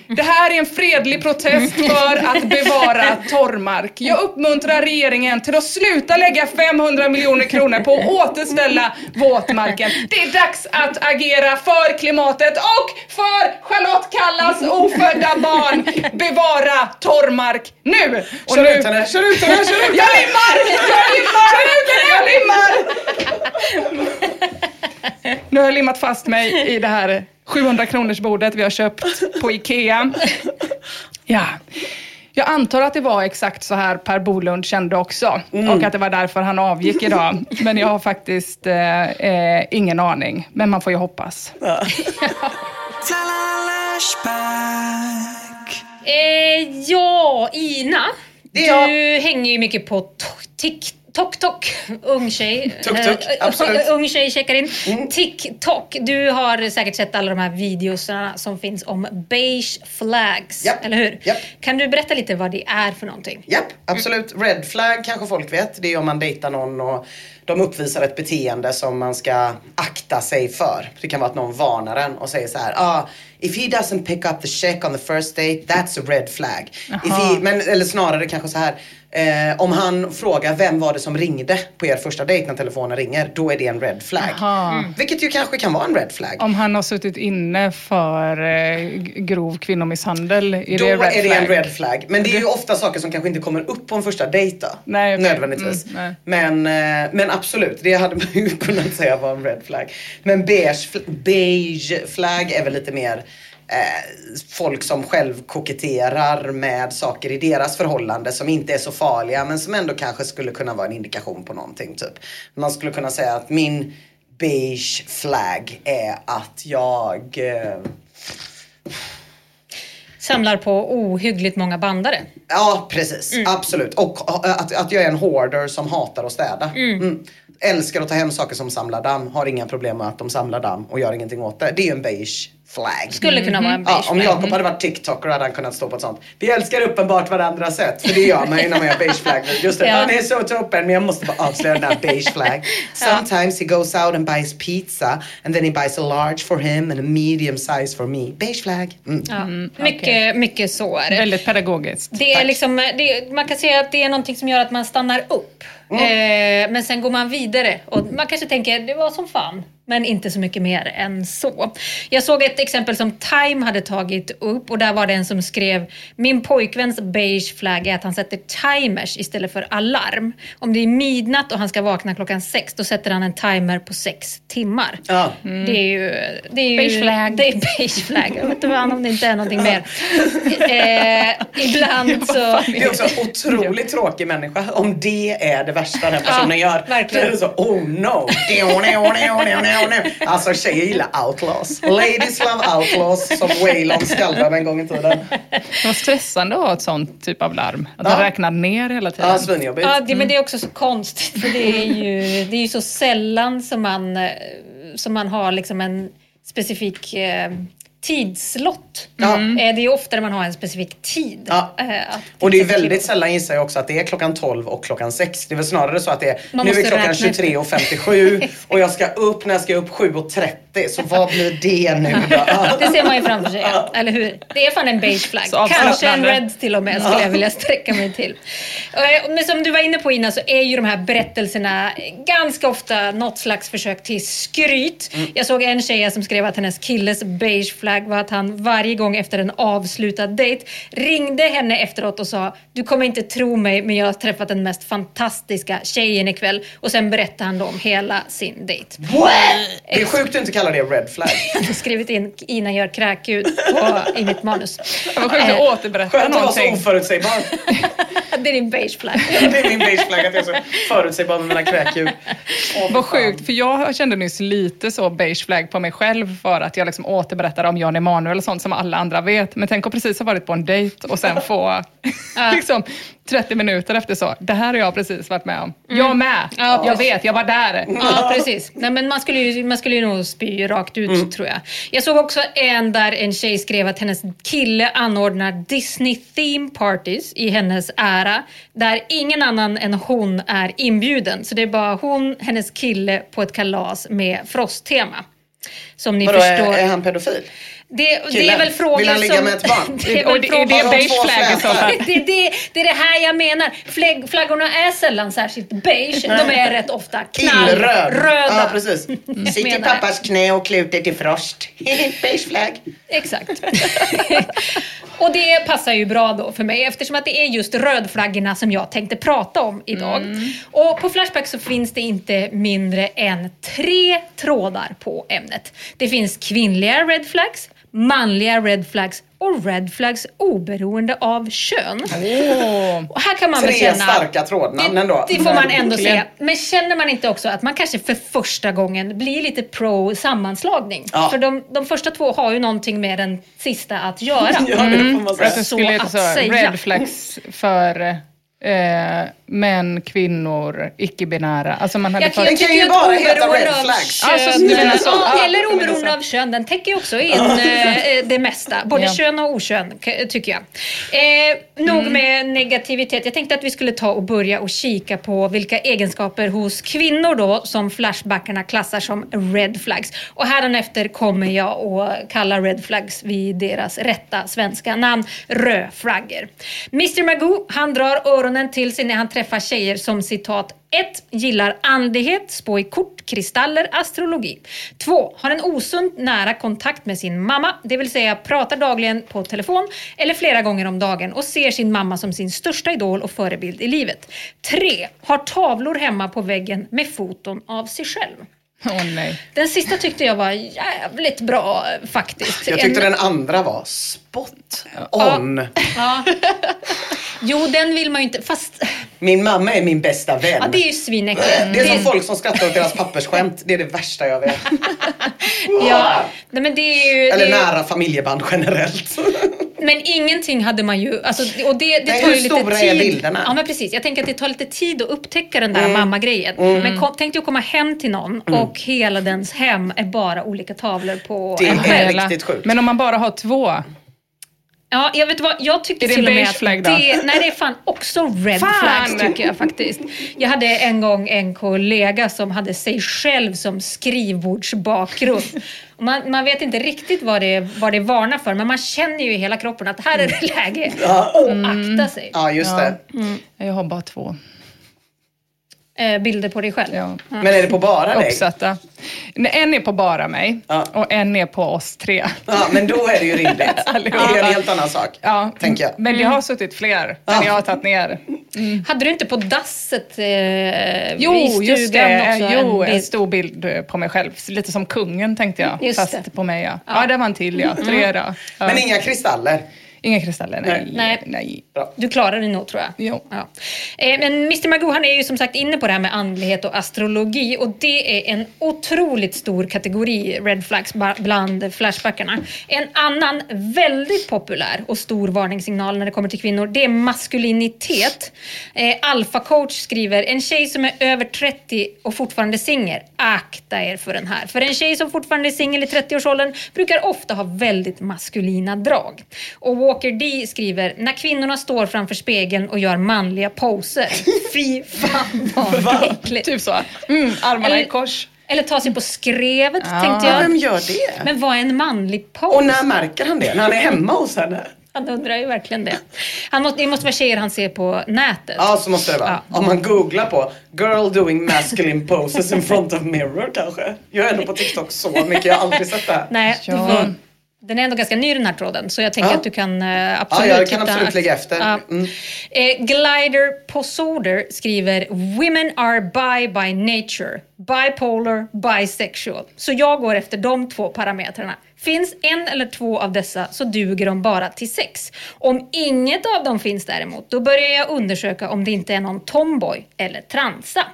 Det här är en fredlig protest för att bevara torrmark. Jag uppmuntrar regeringen till att sluta lägga 500 miljoner kronor på att återställa våtmarken. Det är dags att agera för klimatet och för Charlotte Kallas ofödda barn. Bevara torrmark nu! Och kör nu... ut henne, kör ut henne, kör ut henne! Jag limmar! Jag limmar! Kör ut henne! Jag limmar! Nu har jag limmat fast mig i det här 700 kronors bordet vi har köpt på Ikea. Ja. Jag antar att det var exakt så här Per Bolund kände också. Mm. Och att det var därför han avgick idag. Men jag har faktiskt eh, eh, ingen aning. Men man får ju hoppas. Ja. Eh, ja, Ina. Du hänger ju mycket på TikTok. Tok Tok, ung tjej. Tok -tok, eh, absolut. ung tjej checkar in. Mm. TikTok, du har säkert sett alla de här videosarna som finns om beige flags, yep. eller hur? Yep. Kan du berätta lite vad det är för någonting? Ja, yep, absolut. Red flag kanske folk vet. Det är om man dejtar någon och de uppvisar ett beteende som man ska akta sig för. Det kan vara att någon varnar en och säger så här, ah, if he doesn't pick up the check on the first date, that's a red flag. If he, men, eller snarare kanske så här, Eh, om han frågar vem var det som ringde på er första dejt när telefonen ringer, då är det en red flag. Mm. Vilket ju kanske kan vara en red flag. Om han har suttit inne för eh, grov kvinnomisshandel, är då det red är det en red flag. Men det är ju ofta saker som kanske inte kommer upp på en första dejt då. Nej, okay. Nödvändigtvis. Mm, nej. Men, eh, men absolut, det hade man ju kunnat säga var en red flag. Men beige, beige flag är väl lite mer folk som själv koketterar med saker i deras förhållande som inte är så farliga men som ändå kanske skulle kunna vara en indikation på någonting. Typ. Man skulle kunna säga att min beige flag är att jag eh, samlar på ohyggligt många bandare. Ja, precis. Mm. Absolut. Och att, att jag är en hoarder som hatar att städa. Mm. Mm. Älskar att ta hem saker som samlar damm. Har inga problem med att de samlar damm och gör ingenting åt det. Det är ju en beige flag. Skulle kunna vara en beige ja, Om Jakob hade varit TikToker hade han kunnat stå på ett sånt. Vi älskar uppenbart varandras sätt. För det gör man ju när man gör beige flag. Just det, ja. han är så toppen men jag måste bara avslöja den där beige flag. Sometimes he goes out and buys pizza and then he buys a large for him and a medium size for me. Beige flag. Mm. Ja. Mm, mycket, okay. mycket så är det. Väldigt pedagogiskt. Det är liksom, det, man kan säga att det är någonting som gör att man stannar upp. Mm. Eh, men sen går man vidare och man kanske tänker det var som fan men inte så mycket mer än så. Jag såg ett exempel som Time hade tagit upp och där var det en som skrev Min pojkväns beige flagg är att han sätter timers istället för alarm. Om det är midnatt och han ska vakna klockan sex då sätter han en timer på sex timmar. Ja. Mm. Det är ju... Det är ju beige flagg. Det är beige flagg. Jag vet inte om det inte är någonting mer. Eh, ibland så... Det är också en otroligt tråkig människa om det är det värsta den personen ja, gör. Verkligen. Det är så, oh no. Alltså tjejer gillar outlaws. Ladies love outlaws som Waylon skaldade en gång i tiden. Det var stressande att ha ett sånt typ av larm. Att ja. man räknar ner hela tiden. Ja, svinjobbigt. Ja, det, men det är också så konstigt. För det är ju, det är ju så sällan som man, som man har liksom en specifik eh, tidslott. Ja. Eh, Det är ju oftare man har en specifik tid. Ja. eh, Och det är exempel väldigt sällan gissar jag också att det är klockan 12 och klockan 6. Det är väl snarare så att det är Man nu är klockan räkna 23 och 57 och jag ska upp när jag ska upp 7.30. Så vad blir det nu då? Det ser man ju framför sig, ja. eller hur? Det är fan en beige flagg. Så Kanske en red till och med, skulle jag vilja sträcka mig till. Eh, Men som du var inne på Ina, så är ju de här berättelserna ganska ofta något slags försök till skryt. Jag såg en tjej som skrev att hennes killes beige flagg var att han varje gång efter en avslutad dejt ringde henne efteråt och sa du kommer inte tro mig men jag har träffat den mest fantastiska tjejen ikväll och sen berättade han då om hela sin dejt. What? Det är sjukt att inte kalla det red flag. Jag har skrivit in Ina gör kräkljud i mitt manus. Det var sjukt att Eh, återberätta Skönt att vara så någonting. oförutsägbar. Det är din beige flagg. Det är min beige flagg att jag är så förutsägbar med mina kräkljud. Vad sjukt, för jag kände nyss lite så beige flag på mig själv för att jag liksom återberättade om Jan Emanuel och sånt som alla andra vet. Men tänk att precis ha varit på en dejt och sen få liksom 30 minuter efter så, det här har jag precis varit med om. Jag med, Mm. Ja, jag vet, jag var där. Ja, precis. Nej, men man, skulle ju, man skulle ju nog spy rakt ut, tror jag. Jag såg också en där en tjej skrev att hennes kille anordnar Disney theme parties i hennes ära, där ingen annan än hon är inbjuden. Så det är bara hon, hennes kille på ett kalas med frosttema. Som ni Vadå, är, förstår. är han pedofil? Det, det är väl frågor Vill han ligga som... med ett barn? det är Och väl det, är det Har de beige två flag i så flätar? fall? det, det, det är det här jag menar. Flägg, flaggorna är sällan särskilt beige. De är rätt ofta knallröda. Ja, precis. Sitt i pappas knä och kluter till frost. beige flag. Exakt. och det passar ju bra då för mig eftersom att det är just rödflaggorna som jag tänkte prata om idag. Och på Flashback så finns det inte mindre än tre trådar på ämnet. Det finns kvinnliga red flags, manliga red flags och red flags oberoende av kön. Och här kan man väl Tre känna... starka trådnamn det, ändå. Det får man ändå säga. Men känner man inte också att man kanske för första gången blir lite pro sammanslagning? Ja. För de, de första två har ju någonting med den sista att göra. Ja, det får man Att säga. det Så heta att så, säga. red flags för eh, män, kvinnor, icke-binära. Alltså man hade Jag, fått- jag Den kan tycker ju bara heta red flags. kön, Alltså, du menar så? ja, Ja, eller oberoende så. av kön, den täcker ju också in eh, det mesta. Både Ja. kön och okön, tycker jag. Eh, nog Mm. med negativitet. Jag tänkte att vi skulle ta och börja och kika på vilka egenskaper hos kvinnor då som Flashbackarna klassar som red flags. Och hädanefter kommer jag att kalla red flags vid deras rätta svenska namn, rödflaggor. Mr Magoo, han drar öronen till sig när han träffar tjejer som citat 1. Gillar andlighet, spå i kort, kristaller, astrologi. 2. Har en osund nära kontakt med sin mamma, det vill säga pratar dagligen på telefon eller flera gånger om dagen och ser sin mamma som sin största idol och förebild i livet. 3. Har tavlor hemma på väggen med foton av sig själv. Åh nej. Den sista tyckte jag var jävligt bra faktiskt. Jag tyckte En- den andra var spot on. Ja. Jo, den vill man ju inte... Fast... Min mamma är min bästa vän. Ja, det är ju svinäckligt. Det är som folk som skrattar åt deras pappersskämt. Det är det värsta jag vet. Ja. Nej, men det är ju... Eller det är ju- nära familjeband generellt. Men ingenting hade man ju... Alltså, och det, det Nej, tar ju hur lite stora tid. är bilderna? Ja, men precis. Jag tänker att det tar lite tid att upptäcka den där Mm. mamma-grejen. Men kom, tänk dig att komma hem till någon och hela dens hem är bara olika tavlor på Det är en helt- själv. Hela. riktigt sjukt. Men om man bara har två, Ja, jag vet vad, jag tycker Är till och med att flag då? det, nej det är fan också red Fan! flags tycker jag faktiskt. Jag hade en gång en kollega som hade sig själv som skrivbordsbakgrund. Man, man vet inte riktigt vad det, vad det varnar för men man känner ju i hela kroppen att här är det läge att akta sig. Ja, just det. jag har bara två. Eh, bilder på dig själv. Ja. Men är det på bara dig? Uppsatta. Nej, En är på bara mig Ja. och en är på oss tre. Ja, men då är det ju rimligt. Det är en helt annan sak. Ja, Tänker jag. Men det har suttit fler, men jag har tagit ner. Hade du inte på dasset eh, i Jo, stugan just det. också Jo, en en stor bild eh, på mig själv. Lite som kungen tänkte jag. Just fast det. på mig ja. Ja, det var en till ja. Tre då. Ja. Men inga kristaller. Inga kristaller, nej. Nej. nej. Du klarar det nog tror jag. Jo. Ja. Eh, men Mr Magoo han är ju som sagt inne på det här med andlighet och astrologi och det är en otroligt stor kategori red flags bland flashbackarna. En annan väldigt populär och stor varningssignal när det kommer till kvinnor det är maskulinitet. Eh, Alpha coach skriver en tjej som är över 30 och fortfarande singel, akta er för den här. För en tjej som fortfarande är singel i 30-årsåldern brukar ofta ha väldigt maskulina drag. Och Walker D skriver, när kvinnorna står framför spegeln och gör manliga poser. Fy fan vad äckligt. Typ så. Mm, armarna i Eller- kors. Eller ta sig på skrevet tänkte Ja, jag. vem gör det? Men vad är en manlig pose? Och när märker han det? När han är hemma hos henne? Han undrar ju verkligen det. Han måste, det måste vara tjejer han ser på nätet. Ja, så måste det vara. Ja. Om man googlar på girl doing masculine poses in front of mirror kanske. Jag är ändå på TikTok så mycket, jag har aldrig sett det här. Nej, Ja. Den är ändå ganska ny den här tråden så jag tänker Ja. att du kan eh, absolut Ja, jag kan absolut ligga efter. Ja. Mm. Eh, Glider Posoder skriver Women are bi by nature, bipolar, bisexual. Så jag går efter de två parametrarna. Finns en eller två av dessa så duger de bara till sex. Om inget av dem finns däremot, då börjar jag undersöka om det inte är någon tomboy eller transa.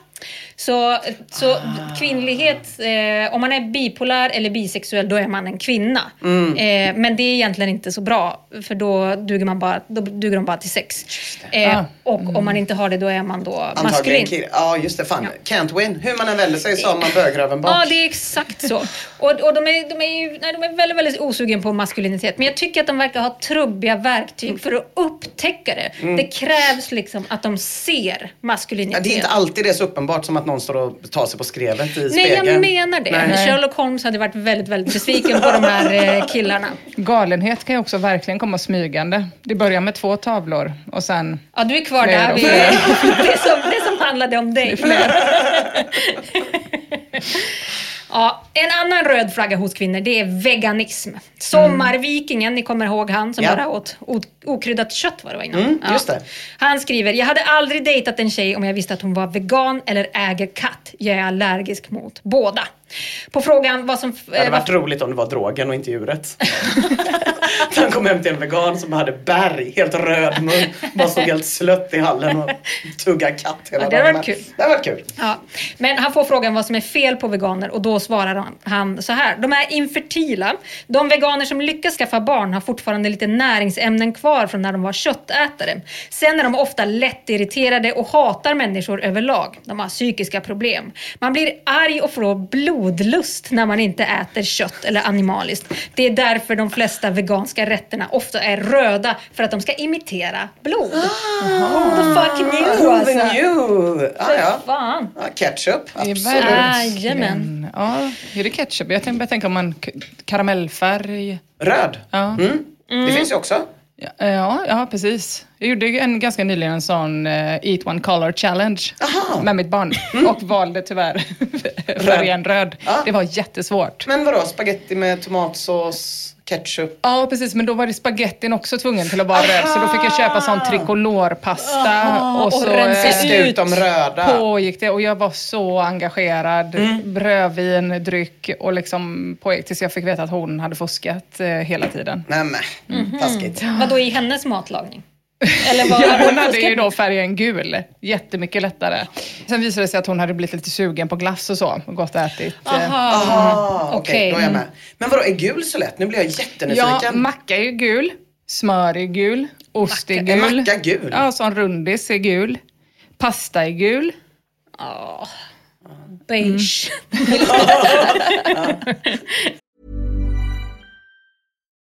Så, så Ah. kvinnlighet, eh, om man är bipolär eller bisexuell, då är man en kvinna. Mm. Eh, men det är egentligen inte så bra, för då duger, man bara, då duger de bara till sex. Eh, Ah. och om man inte har det, då är man då Antagligen maskulin. kille. Ja, just det. Fan. Can't win. Hur man än vänder sig så har man bögröven bak. Ja, det är exakt så. Och, och de, är, de, är ju, nej, de är väldigt, väldigt osugen på maskulinitet. Men jag tycker att de verkar ha trubbiga verktyg för att upptäcka det. Det krävs liksom att de ser Mm. Ja, maskulinitet. det är inte alltid det är så uppenbart som att någon står och tar sig på skrevet i Nej, spegeln. jag menar det. Nej. Sherlock Holmes hade varit väldigt, väldigt besviken på de här eh, killarna. Galenhet kan ju också verkligen komma smygande. Det börjar med två tavlor och sen... Ja, du är kvar där. Vi, det, som, det som handlade om dig. Ja, en annan röd flagga hos kvinnor det är veganism. Sommarvikingen, ni kommer ihåg han som Ja. bara åt o- okryddat kött var det var innan. Mm, just det. Han skriver, jag hade aldrig dejtat en tjej om jag visste att hon var vegan eller äger katt. Jag är allergisk mot båda. På frågan vad som... Det hade eh, varit roligt om det var drogen och inte djuret. Han kom hem till en vegan som hade berg, helt röd mun. Bara stod helt slött i hallen och tuggade katt hela Ja, det dagen. kul. Det hade varit kul. Ja. Men han får frågan vad som är fel på veganer och då svarar han, så här. De är infertila. De veganer som lyckas skaffa barn har fortfarande lite näringsämnen kvar från när de var köttätare. Sen är de ofta lättirriterade och hatar människor överlag. De har psykiska problem. Man blir arg och får blodlust när man inte äter kött eller animaliskt. Det är därför de flesta veganska rätterna ofta är röda för att de ska imitera blod. Who the fuck knew Who alltså? knew? Ah, ja. Fan. Ja, ketchup, absolut. Jajamän. Ja, är det ketchup? Jag tänkte tänka om man karamellfärg. Röd. Ja. Mm. Det finns ju också. Ja, ja, ja, precis. Jag gjorde en, ganska nyligen en sån eh, Eat One Color Challenge Aha. med mitt barn och valde tyvärr färgen röd. Ja. Det var jättesvårt. Men vadå, spaghetti med tomatsås, ketchup? Ja, precis. Men då var det spagettin också tvungen till att vara röd. Så då fick jag köpa sån tricolorpasta. och så och rensa eh, ut de röda. pågick det och jag var så engagerad. Mm. Rödvin, dryck och liksom pågick tills jag fick veta att hon hade fuskat eh, hela tiden. Nämen, Mhm. taskigt. Vadå i hennes matlagning? Eller vad Ja, hon hade ju då färgen gul. Jättemycket lättare. Sen visade det sig att hon hade blivit lite sugen på glass och så. Och gått och ätit. eh, Aha, okej, Okej. då är jag med. Men vadå, är gul så lätt? Nu blir jag Ja, jättenyfiken. macka är ju gul. Smör är gul. Ost är Macka- är gul. macka gul? Ja, sån rundis är gul. Pasta är gul. Ja. Beige.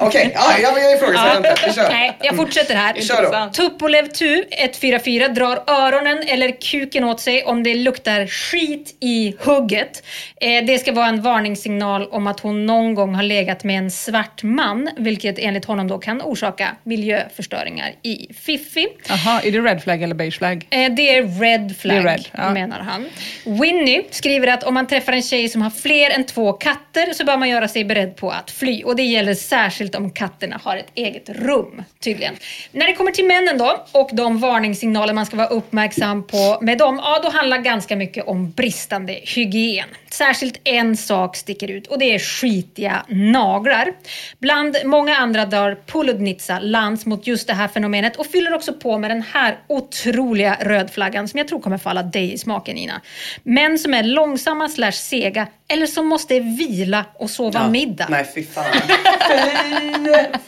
Okej, ja, jag, jag ifrågasätter inte. Vi kör. Nej, jag fortsätter här. Vi kör då. Tupolev Tu 144 drar öronen eller kuken åt sig om det luktar skit i hugget. Eh, det ska vara en varningssignal om att hon någon gång har legat med en svart man, vilket enligt honom då kan orsaka miljöförstöringar i Fiffi. Jaha, är det red flag eller beige flag? Eh, Det är red flag, Det är red, ja. menar han. Winnie skriver att om man träffar en tjej som har fler än två katter så bör man göra sig beredd på att fly. Och det gäller särskilt om katterna har ett eget rum, tydligen. När det kommer till männen då och de varningssignaler man ska vara uppmärksam på med dem, ja då handlar ganska mycket om bristande hygien. Särskilt en sak sticker ut och det är skitiga naglar. Bland många andra drar Poludnitsa lans mot just det här fenomenet och fyller också på med den här otroliga rödflaggan som jag tror kommer falla dig i smaken Ina. Män som är långsamma slash sega eller som måste vila och sova middag. Nej, fy fan. Fy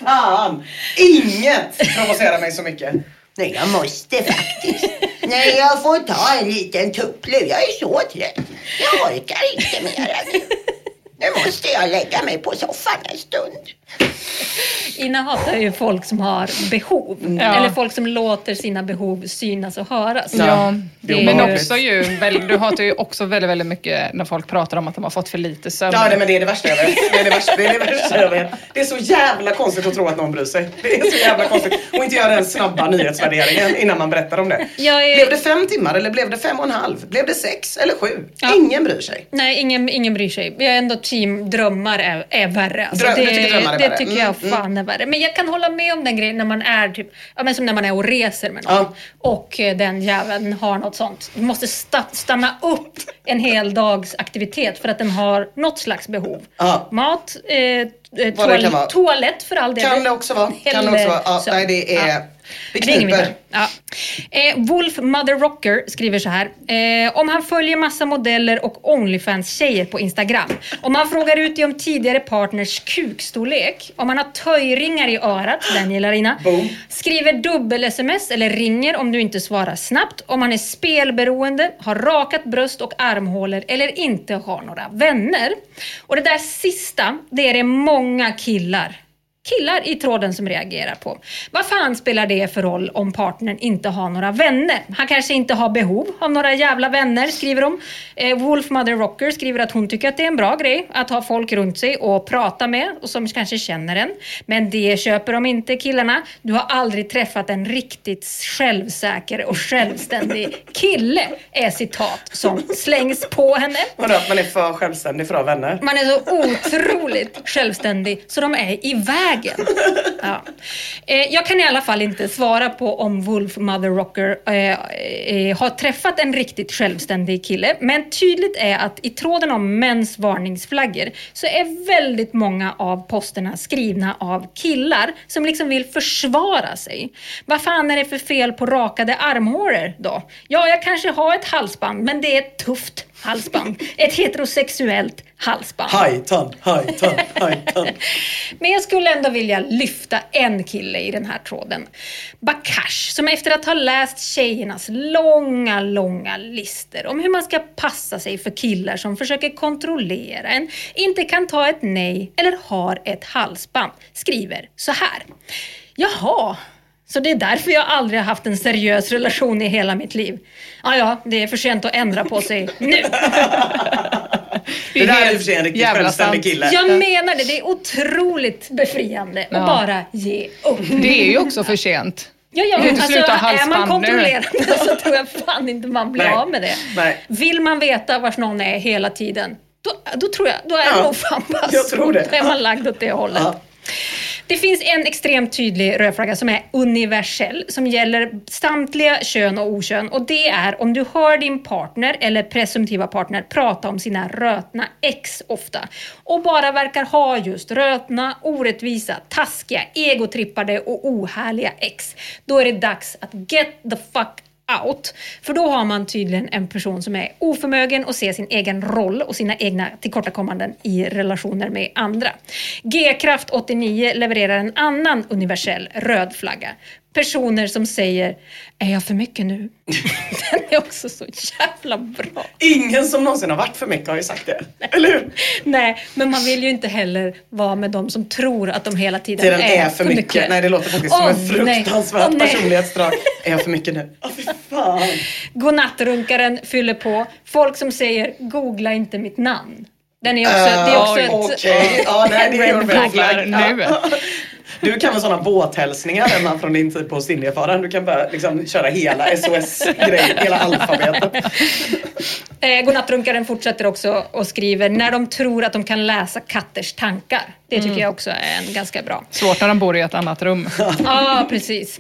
fan. Inget provocerar mig så mycket. Nej, jag måste faktiskt. Nej, jag får ta en liten tupplur. Jag är så trött. Jag orkar inte mer nu. Nu måste jag lägga mig på soffan en stund. Ina hatar ju folk som har behov. Ja. Eller folk som låter sina behov synas och höras. Ja, det är men ju- också ju, du hatar ju också väldigt, väldigt mycket när folk pratar om att de har fått för lite sömn. Ja, nej, men det är det värsta jag vet. Det är det värsta, det är det värsta jag vet. Det är så jävla konstigt att tro att någon bryr sig. Det är så jävla konstigt. Och inte göra den snabba nyhetsvärderingen innan man berättar om det. Är- Blev det fem timmar eller blev det fem och en halv? Blev det sex eller sju? Ja. Ingen bryr sig. Nej, ingen, ingen bryr sig. Jag är ändå team drömmar är, är värre. Alltså, Dröm- det, tycker är det värre? tycker jag Mm, fan är värre. Men jag kan hålla med om den grejen när man är typ, ja, men som när man är och reser med någon. Ja. Och eh, den jäveln har något sånt. Du måste sta, stanna upp en hel dags aktivitet för att den har något slags behov. Ja. Mat, eh, eh, kan toal- vara. toalett för all del. Kan det också vara. Kan det också vara. Ja, nej, det är... Ja. Det Det kniper. vidare. Ja. Eh, Wolf Mother Rocker skriver så här. Eh, om han följer massa modeller och Onlyfans-tjejer på Instagram. Om han frågar ut dig om tidigare partners kukstorlek. Om han har töjringar i örat, den gillar Ina. Boom. Skriver dubbel-sms eller ringer om du inte svarar snabbt. Om han är spelberoende, har rakat bröst och armhålor eller inte har några vänner. Och det där sista, det är det många många killar killar i tråden som reagerar på. Vad fan spelar det för roll om partnern inte har några vänner? Han kanske inte har behov av några jävla vänner, skriver de. Eh, Wolf Mother Rocker skriver att hon tycker att det är en bra grej att ha folk runt sig och prata med och som kanske känner en. Men det köper de inte killarna. Du har aldrig träffat en riktigt självsäker och självständig kille, är citat som slängs på henne. Vadå, att man är för självständig för att ha vänner? Man är så otroligt självständig så de är i vägen. Ja. Eh, jag kan i alla fall inte svara på om Wolf Mother Rocker eh, eh, har träffat en riktigt självständig kille. Men tydligt är att i tråden om mäns varningsflaggor så är väldigt många av posterna skrivna av killar som liksom vill försvara sig. Vad fan är det för fel på rakade armhåror då? Ja, jag kanske har ett halsband, men det är ett tufft halsband. Ett heterosexuellt halsband. Hajtan, hajtan, hajtan. Men jag skulle ändå vilja lyfta en kille i den här tråden. Bakash, som efter att ha läst tjejernas långa, långa lister om hur man ska passa sig för killar som försöker kontrollera en, inte kan ta ett nej eller har ett halsband, skriver så här. Jaha, så det är därför jag aldrig har haft en seriös relation i hela mitt liv. Ja, ja, det är för sent att ändra på sig nu. Det där är i och för sig en riktigt självständig sant. kille. Jag menar det, det är otroligt befriande Ja. att bara ge upp. Det är ju också för sent. Ja, ja, inte alltså, är man nu. kontrollerande så tror jag fan inte man blir Nej. av med det. Nej. Vill man veta vars någon är hela tiden, då, då tror jag, då är Ja, det nog fan bara jag tror det. Då är man lagd åt det hållet. Ja. Det finns en extremt tydlig rödflagga som är universell, som gäller samtliga kön och okön. Och det är om du hör din partner eller presumtiva partner prata om sina rötna ex ofta. Och bara verkar ha just rötna, orättvisa, taskiga, egotrippade och ohärliga ex. Då är det dags att get the fuck out. För då har man tydligen en person som är oförmögen att se sin egen roll och sina egna tillkortakommanden i relationer med andra. G-kraft 89 levererar en annan universell röd flagga. Personer som säger “Är jag för mycket nu?” Den är också så jävla bra. Ingen som någonsin har varit för mycket har ju sagt det. Eller hur? Nej, men man vill ju inte heller vara med de som tror att de hela tiden den är för mycket. Nej, det låter faktiskt som Åh, en nej. fruktansvärt nej. personlighetsdrag. Är jag för mycket nu? Åh, fy fan. Godnattrunkaren fyller på. Folk som säger “Googla inte mitt namn”. Den är också, det är också Oj, ett... Okej, ja, nej, det är Red flag. nu. Du kan väl sådana båthälsningar hemma från din tid på Stindiafaren. Du kan bara liksom köra hela SOS-grejen, hela alfabetet. Eh, Godnattrunkaren fortsätter också och skriver när de tror att de kan läsa katters tankar. Det tycker Mm. jag också är en ganska bra. Svårt när de bor i ett annat rum. Ja, precis.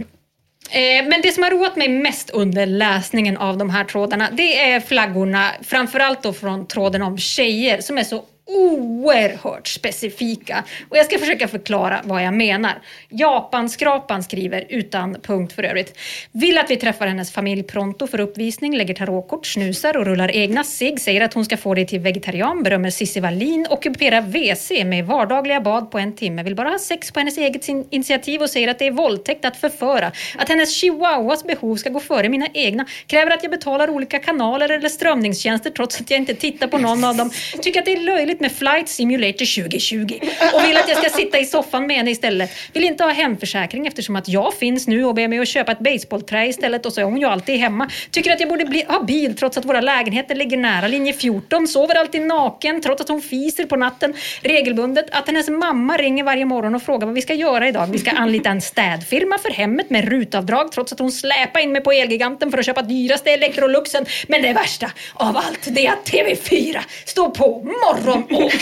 Eh, men det som har roat mig mest under läsningen av de här trådarna, det är flaggorna, framförallt då från tråden om tjejer, som är så oerhört specifika. Och jag ska försöka förklara vad jag menar. Japanskrapan skriver, utan punkt för övrigt, vill att vi träffar hennes familj pronto för uppvisning, lägger tarotkort, snusar och rullar egna sig, säger att hon ska få dig till vegetarian, berömmer Cissi Wallin, ockuperar WC med vardagliga bad på en timme, vill bara ha sex på hennes eget initiativ och säger att det är våldtäkt att förföra, att hennes chihuahuas behov ska gå före mina egna, kräver att jag betalar olika kanaler eller strömningstjänster trots att jag inte tittar på någon av dem, tycker att det är löjligt med Flight Simulator 2020 och vill att jag ska sitta i soffan med henne istället. Vill inte ha hemförsäkring eftersom att jag finns nu och ber mig att köpa ett baseballträ istället och så är hon ju alltid hemma. Tycker att jag borde bli, ha bil trots att våra lägenheter ligger nära linje 14. Sover alltid naken trots att hon fiser på natten regelbundet. Att hennes mamma ringer varje morgon och frågar vad vi ska göra idag. Vi ska anlita en städfirma för hemmet med rutavdrag trots att hon släpar in mig på Elgiganten för att köpa dyraste Electroluxen. Men det värsta av allt det är att TV4 står på morgon och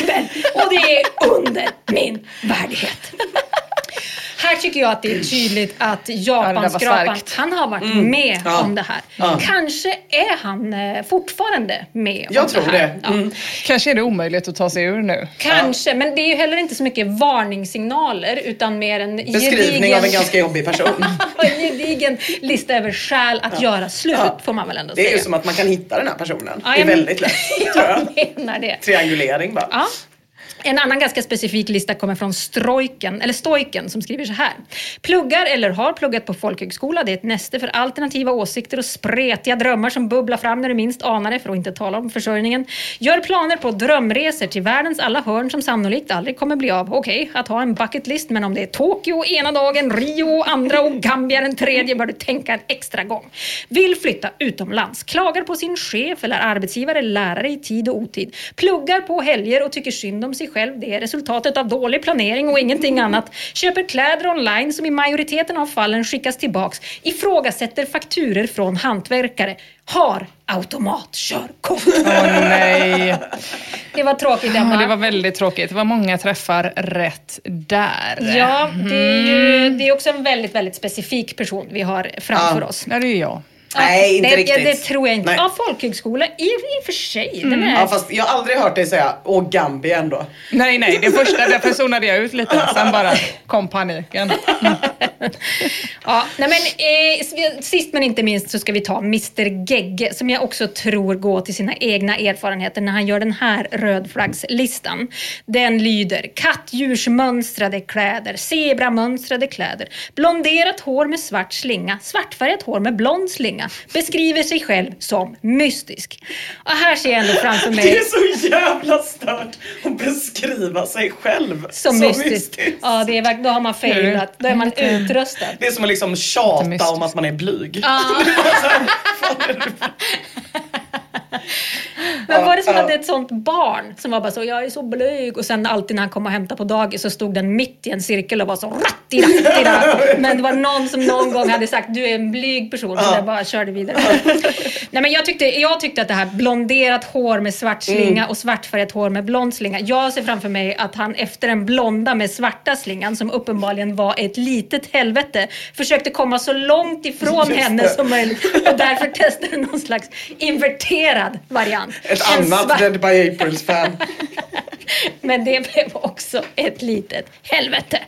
och det är under min värdighet. Här tycker jag att det är tydligt att det Japanskrapan, han har varit med Mm. Ja. om det här. Ja. Kanske är han eh, fortfarande med om Jag tror det det. här. Ja. Mm. Kanske är det omöjligt att ta sig ur nu. Kanske, men det är ju heller inte så mycket varningssignaler utan mer en Beskrivning av en ganska jobbig person. en gedigen lista över skäl att göra slut, Ja. får man väl ändå Det är säga. ju som att man kan hitta den här personen. Ja, det är jag väldigt lätt, tror jag. Jag menar det. Triangulering bara. En annan ganska specifik lista kommer från Strojken, eller Stojken som skriver så här. Pluggar eller har pluggat på folkhögskola. Det är ett näste för alternativa åsikter och spretiga drömmar som bubblar fram när du minst anar det, för att inte tala om försörjningen. Gör planer på drömresor till världens alla hörn som sannolikt aldrig kommer bli av. Okej, att ha en bucket list, men om det är Tokyo ena dagen, Rio andra och Gambia den tredje bör du tänka en extra gång. Vill flytta utomlands. Klagar på sin chef eller arbetsgivare, lärare i tid och otid. Pluggar på helger och tycker synd om sig själv. Det är resultatet av dålig planering och ingenting annat. Köper kläder online som i majoriteten av fallen skickas tillbaks. Ifrågasätter fakturer från hantverkare. Har automatkörkort. Åh nej. Det var tråkigt Ja, Emma. det var väldigt tråkigt. Det var många träffar rätt där. Ja, det är, ju, det är också en väldigt, väldigt specifik person vi har framför Ja. oss. Ja, det är jag. Nej, inte det, riktigt. Det tror jag inte. Nej. Ja, folkhögskola i, i och för sig. Den är, Ja, fast jag har aldrig hört dig säga åh Gambia ändå. Nej, nej, det första, därför zonade jag ut lite. Sen bara kom paniken. Ja, nej men, eh, sist men inte minst så ska vi ta Mr Gegge som jag också tror går till sina egna erfarenheter när han gör den här rödflaggslistan. Den lyder kattdjursmönstrade kläder, zebramönstrade kläder, blonderat hår med svart slinga, svartfärgat hår med blond slinga, beskriver sig själv som mystisk. Och här ser jag ändå framför Det mig är så jävla stört att beskriva sig själv som mystisk. Ja, det är, då har man failat. Då är man utröstad. Det är som att liksom tjata om att man är blyg. Ja. Men var det som att ja. ett sånt barn som var bara så, jag är så blyg och sen alltid när han kom och hämtade på dagis så stod den mitt i en cirkel och var så ratti, ratti, ratti. Men det var någon som någon gång hade sagt, du är en blyg person, så jag bara körde vidare. Nej men jag tyckte, jag tyckte att det här blonderat hår med svart slinga och svartfärgat hår med blond slinga. Jag ser framför mig att han efter den blonda med svarta slingan, som uppenbarligen var ett litet helvete, försökte komma så långt ifrån henne det. som möjligt och därför testade någon slags inverterad variant. Ett annat Dead by Aprils-fan. men det blev också ett litet helvete.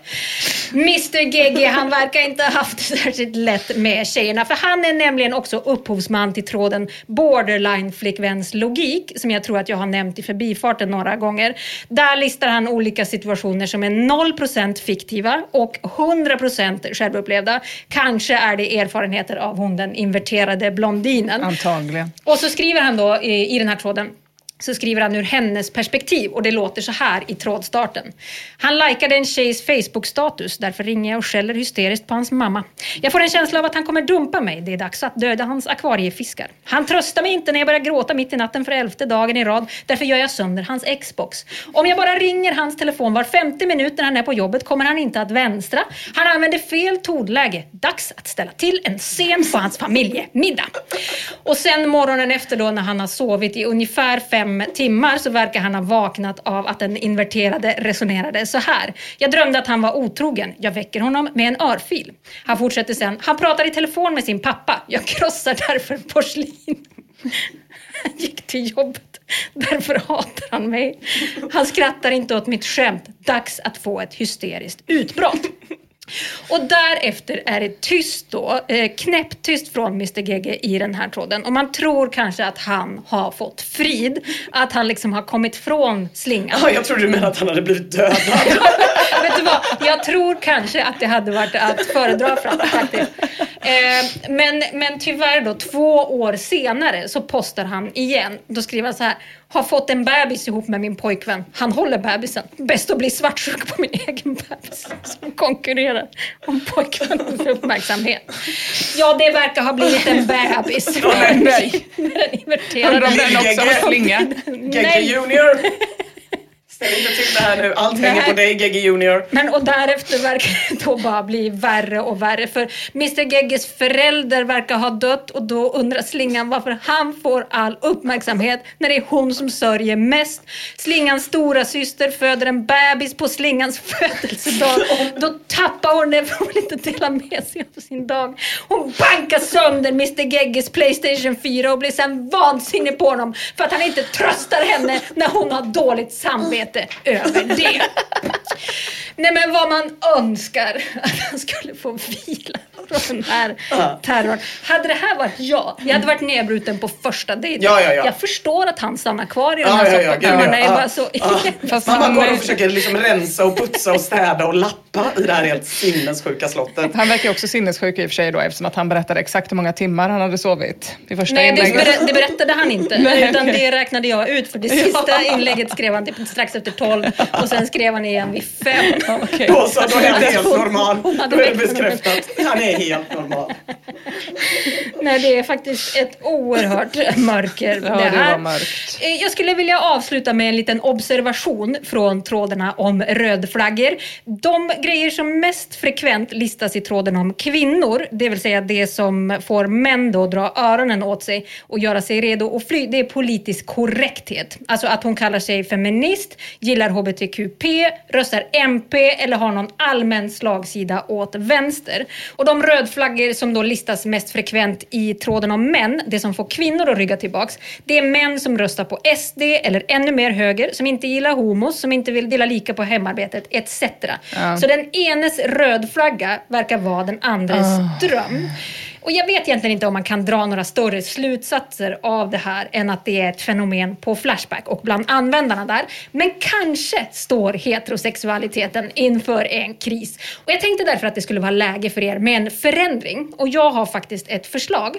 Mr Gegge, han verkar inte ha haft det särskilt lätt med tjejerna. För han är nämligen också upphovsman till tråden Borderline-flickväns logik, som jag tror att jag har nämnt i förbifarten några gånger. Där listar han olika situationer som är 0% fiktiva och 100% självupplevda. Kanske är det erfarenheter av hon den inverterade blondinen. Antagligen. Och så skriver han då i, i den här tråden så skriver han ur hennes perspektiv och det låter så här i trådstarten. Han likade en tjejs Facebook-status, därför ringer jag och skäller hysteriskt på hans mamma. Jag får en känsla av att han kommer dumpa mig. Det är dags att döda hans akvariefiskar. Han tröstar mig inte när jag börjar gråta mitt i natten för elfte dagen i rad. Därför gör jag sönder hans Xbox. Om jag bara ringer hans telefon var femte minut när han är på jobbet kommer han inte att vänstra. Han använder fel tonläge. Dags att ställa till en scen på hans familjemiddag. Och sen morgonen efter då när han har sovit i ungefär fem timmar så verkar han ha vaknat av att den inverterade resonerade så här. Jag drömde att han var otrogen. Jag väcker honom med en örfil. Han fortsätter sen. Han pratar i telefon med sin pappa. Jag krossar därför porslin. Han gick till jobbet. Därför hatar han mig. Han skrattar inte åt mitt skämt. Dags att få ett hysteriskt utbrott. Och därefter är det tyst då, eh, knäpptyst från Mr Gegge i den här tråden. Och man tror kanske att han har fått frid, att han liksom har kommit från slingan. Ja, jag trodde du menade att han hade blivit dödad. Vet du vad? Jag tror kanske att det hade varit att föredra fram, faktiskt. Eh, men, men tyvärr då, två år senare så postar han igen. Då skriver han så här. Har fått en bebis ihop med min pojkvän. Han håller bebisen. Bäst att bli svartsjuk på min egen bebis som konkurrerar om pojkvännens uppmärksamhet. Ja, det verkar ha blivit en bebis. Nej, nej. Med den inverterade. Undrar om den också har slinga. Junior. Inte till det här nu. Allt hänger Nej. på dig Gegge Junior. Men och därefter verkar det då bara bli värre och värre. För Mr Gegges förälder verkar ha dött och då undrar Slingan varför han får all uppmärksamhet när det är hon som sörjer mest. Slingans stora syster föder en bebis på Slingans födelsedag. Då tappar hon det för hon vill inte dela med sig av sin dag. Hon bankar sönder Mr Gegges Playstation 4 och blir sen vansinnig på honom för att han inte tröstar henne när hon har dåligt samvete över det. Nej men vad man önskar att han skulle få vila från den här terrorn. Hade det här varit jag, jag hade varit nedbruten på första dejten. Ja, ja, ja. Jag förstår att han stannar kvar i den Ja, här ja, ja, ja. Ja, bara så... ja. Fast Man han, går eh, och försöker liksom rensa och putsa och städa och lappa i det här helt sinnessjuka slottet. Han verkar också sinnessjuk i och för sig då eftersom att han berättade exakt hur många timmar han hade sovit i första Nej, det, inlägget. ber- det berättade han inte. Nej, utan det räknade jag ut. För det sista inlägget skrev han typ strax efter tolv och sen skrev han igen vid fem. Okej. Då så, då är han helt normal. Då är det bekräftat. Han är helt normal. Nej, det är faktiskt ett oerhört mörker Ja, det var mörkt. Eh, Jag skulle vilja avsluta med en liten observation från trådarna om rödflaggor. De grejer som mest frekvent listas i tråden om kvinnor, det vill säga det som får män då dra öronen åt sig och göra sig redo att fly, det är politisk korrekthet. Alltså att hon kallar sig feminist, gillar HBTQP, röstar MP eller har någon allmän slagsida åt vänster. Och de rödflaggor som då listas mest frekvent i tråden om män, det som får kvinnor att rygga tillbaks, det är män som röstar på SD eller ännu mer höger, som inte gillar homos, som inte vill dela lika på hemarbetet, etc. Så den enes rödflagga verkar vara den andres dröm. Och jag vet egentligen inte om man kan dra några större slutsatser av det här än att det är ett fenomen på Flashback och bland användarna där. Men kanske står heterosexualiteten inför en kris. Och jag tänkte därför att det skulle vara läge för er med en förändring. Och jag har faktiskt ett förslag.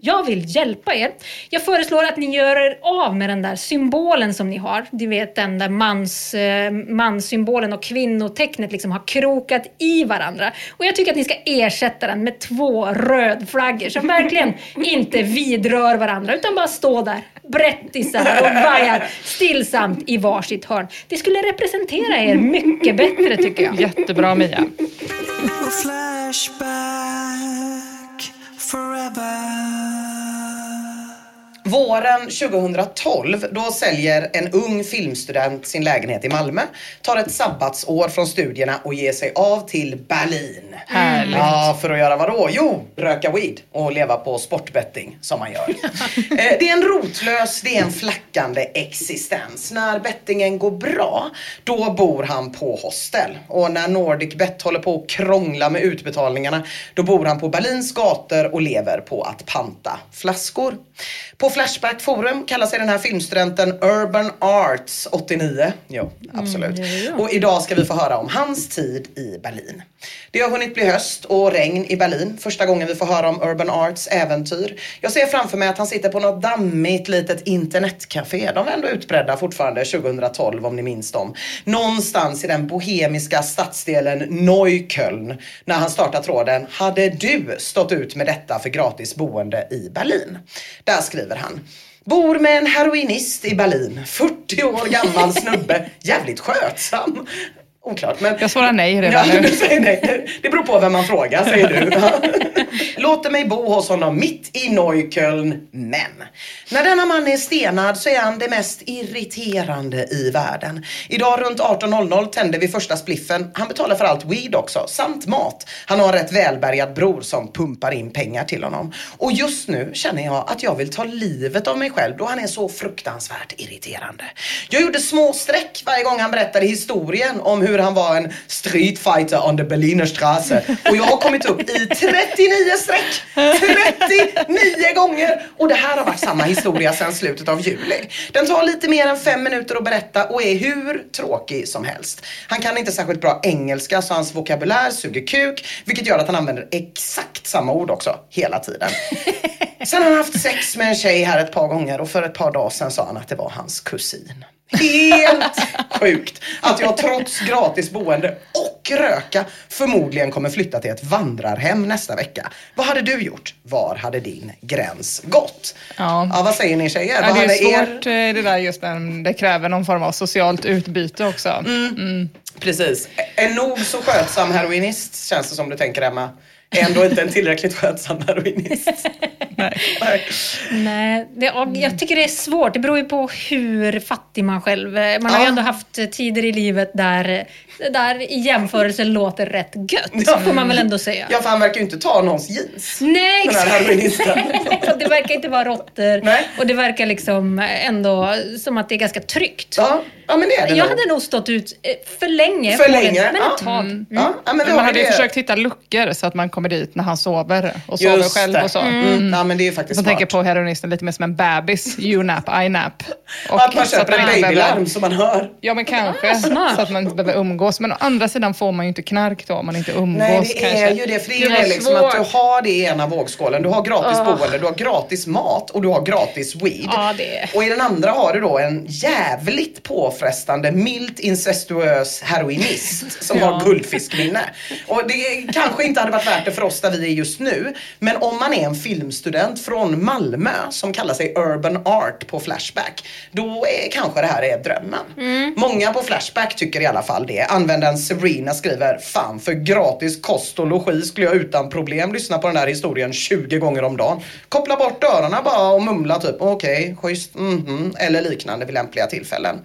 Jag vill hjälpa er. Jag föreslår att ni gör er av med den där symbolen som ni har. Du vet den där mans, eh, manssymbolen och kvinnotecknet liksom har krokat i varandra. Och jag tycker att ni ska ersätta den med två röda rödflaggor som verkligen inte vidrör varandra utan bara står där brättisar och vajar stillsamt i varsitt hörn. Det skulle representera er mycket bättre tycker jag. Jättebra Mia. Våren 2012 då säljer en ung filmstudent sin lägenhet i Malmö, tar ett sabbatsår från studierna och ger sig av till Berlin. Härligt. Ja, för att göra vad då? Jo, röka weed och leva på sportbetting som man gör. Eh, det är en rotlös, det är en flackande existens. När bettingen går bra, då bor han på hostel. Och när Nordic Bet håller på att krångla med utbetalningarna, då bor han på Berlins gator och lever på att panta flaskor. På Flashback Forum kallar sig den här filmstudenten Urban Arts 89. Jo, absolut. Och idag ska vi få höra om hans tid i Berlin. Det har hunnit bli höst och regn i Berlin. Första gången vi får höra om Urban Arts äventyr. Jag ser framför mig att han sitter på något dammigt litet internetcafé. De var ändå utbredda fortfarande 2012 om ni minns dem. Någonstans i den bohemiska stadsdelen Neukölln. När han startar tråden Hade du stått ut med detta för gratis boende i Berlin? Där skriver han. Bor med en heroinist i Berlin. 40 år gammal snubbe. Jävligt skötsam. Oklart men... Jag svarar nej redan Ja, nu. du säger nej. Det beror på vem man frågar säger du. Låter mig bo hos honom mitt i Neukölln. Men när denna man är stenad så är han det mest irriterande i världen. Idag runt 18.00 tänder vi första spliffen. Han betalar för allt weed också, samt mat. Han har en rätt välbärgad bror som pumpar in pengar till honom. Och just nu känner jag att jag vill ta livet av mig själv då han är så fruktansvärt irriterande. Jag gjorde små streck varje gång han berättade historien om hur hur han var en streetfighter on the Berliner Straße. Och jag har kommit upp i 39 streck! 39 gånger! Och det här har varit samma historia sedan slutet av juli. Den tar lite mer än fem minuter att berätta och är hur tråkig som helst. Han kan inte särskilt bra engelska så hans vokabulär suger kuk, vilket gör att han använder exakt samma ord också, hela tiden. Sen har han haft sex med en tjej här ett par gånger och för ett par dagar sedan sa han att det var hans kusin. Helt sjukt att jag trots gratis boende och röka förmodligen kommer flytta till ett vandrarhem nästa vecka. Vad hade du gjort? Var hade din gräns gått? Ja. vad säger ni tjejer? Ja, det är svårt eh, det där just när det kräver någon form av socialt utbyte också. Mm. Precis. En nog så skötsam heroinist känns det som du tänker Emma. Ändå inte en tillräckligt skötsam heroinist. Nej. Nej. Nej, det, ja, jag tycker det är svårt. Det beror ju på hur fattig man själv är. Man har ju Ja. ändå haft tider i livet där där i jämförelse låter rätt gött. Får man väl ändå säga. Ja, för han verkar ju inte ta någons jeans. Nej, Den här exakt. heroinisten. det verkar inte vara råttor. Nej. Och det verkar liksom ändå som att det är ganska tryggt. Ja, ja men det är det Jag nog. hade nog stått ut eh, för länge. För länge, Men ja. ett tag. Mm. Ja, ja, men man hade ju försökt hitta luckor så att man kommer dit när han sover och sover Just själv och så. Mm. Ja, men det är faktiskt Man smart. tänker på heroinisten lite mer som en bebis. You nap, I nap. Och att man köper en babylarm som man hör. Ja men kanske. smart. så att man inte behöver umgås. Men å andra sidan får man ju inte knark då om man inte umgås Nej, det kanske. är ju det. För det är Det var liksom att du har det i ena vågskålen. Du har gratis boende, du har gratis mat och du har gratis weed. Ja, det är- Och i den andra har du då en jävligt påfrestande, milt incestuös heroinist som har guldfiskminne. Och det kanske inte hade varit värt det för oss där vi är just nu. Men om man är en filmstudent från Malmö som kallar sig Urban Art på Flashback, då är kanske det här är drömmen. Många på Flashback tycker i alla fall det. Användaren Sabrina skriver, fan för gratis kost och logi skulle jag utan problem lyssna på den här historien 20 gånger om dagen. Koppla bort öronen bara och mumla typ okej, schysst, mhm, eller liknande vid lämpliga tillfällen.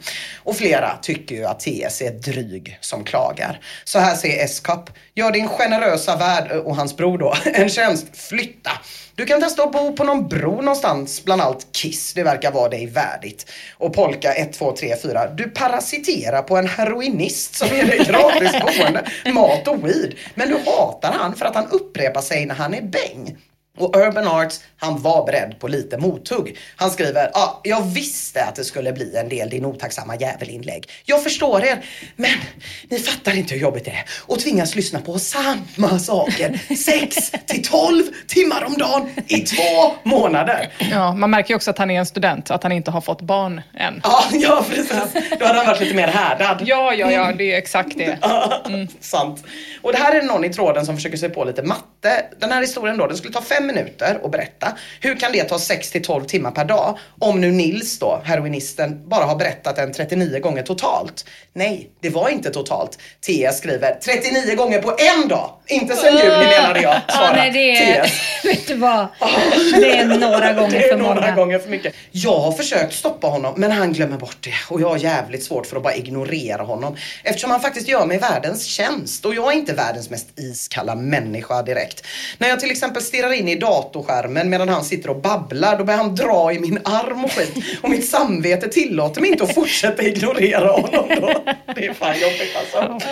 Och flera tycker ju att TS är dryg som klagar. Så här säger S-Cup, gör din generösa värld och hans bror då en tjänst, flytta. Du kan testa att bo på någon bro någonstans bland allt kiss. Det verkar vara dig värdigt. Och Polka 1, 2, 3, 4. Du parasiterar på en heroinist som ger dig gratis boende, mat och weed. Men du hatar han för att han upprepar sig när han är bäng. Och Urban Arts, han var beredd på lite mothugg. Han skriver, ja, ah, jag visste att det skulle bli en del din otacksamma jävelinlägg. Jag förstår er, men ni fattar inte hur jobbigt det är att tvingas lyssna på samma saker 6 till 12 timmar om dagen i två månader. Ja, man märker ju också att han är en student, att han inte har fått barn än. Ja, ja precis. Då hade han varit lite mer härdad. Ja, ja, ja, det är exakt det. Sant. Och det här är någon i tråden som försöker sig på lite matte. Den här historien då, den skulle ta fem minuter att berätta. Hur kan det ta 6 till 12 timmar per dag om nu Nils då, heroinisten, bara har berättat den 39 gånger totalt? Nej, det var inte totalt. TS skriver 39 gånger på en dag. Inte sen juli menade jag, Ja, svarar nej, det är, TS. vet du vad? Det är några gånger Det är för några många. gånger för mycket. Jag har försökt stoppa honom men han glömmer bort det och jag har jävligt svårt för att bara ignorera honom. Eftersom han faktiskt gör mig världens tjänst och jag är inte världens mest iskalla människa direkt. När jag till exempel stirrar in i datorskärmen medan han sitter och babblar då börjar han dra i min arm och skit. Och mitt samvete tillåter mig inte att fortsätta ignorera honom då. Det är fan jobbigt alltså.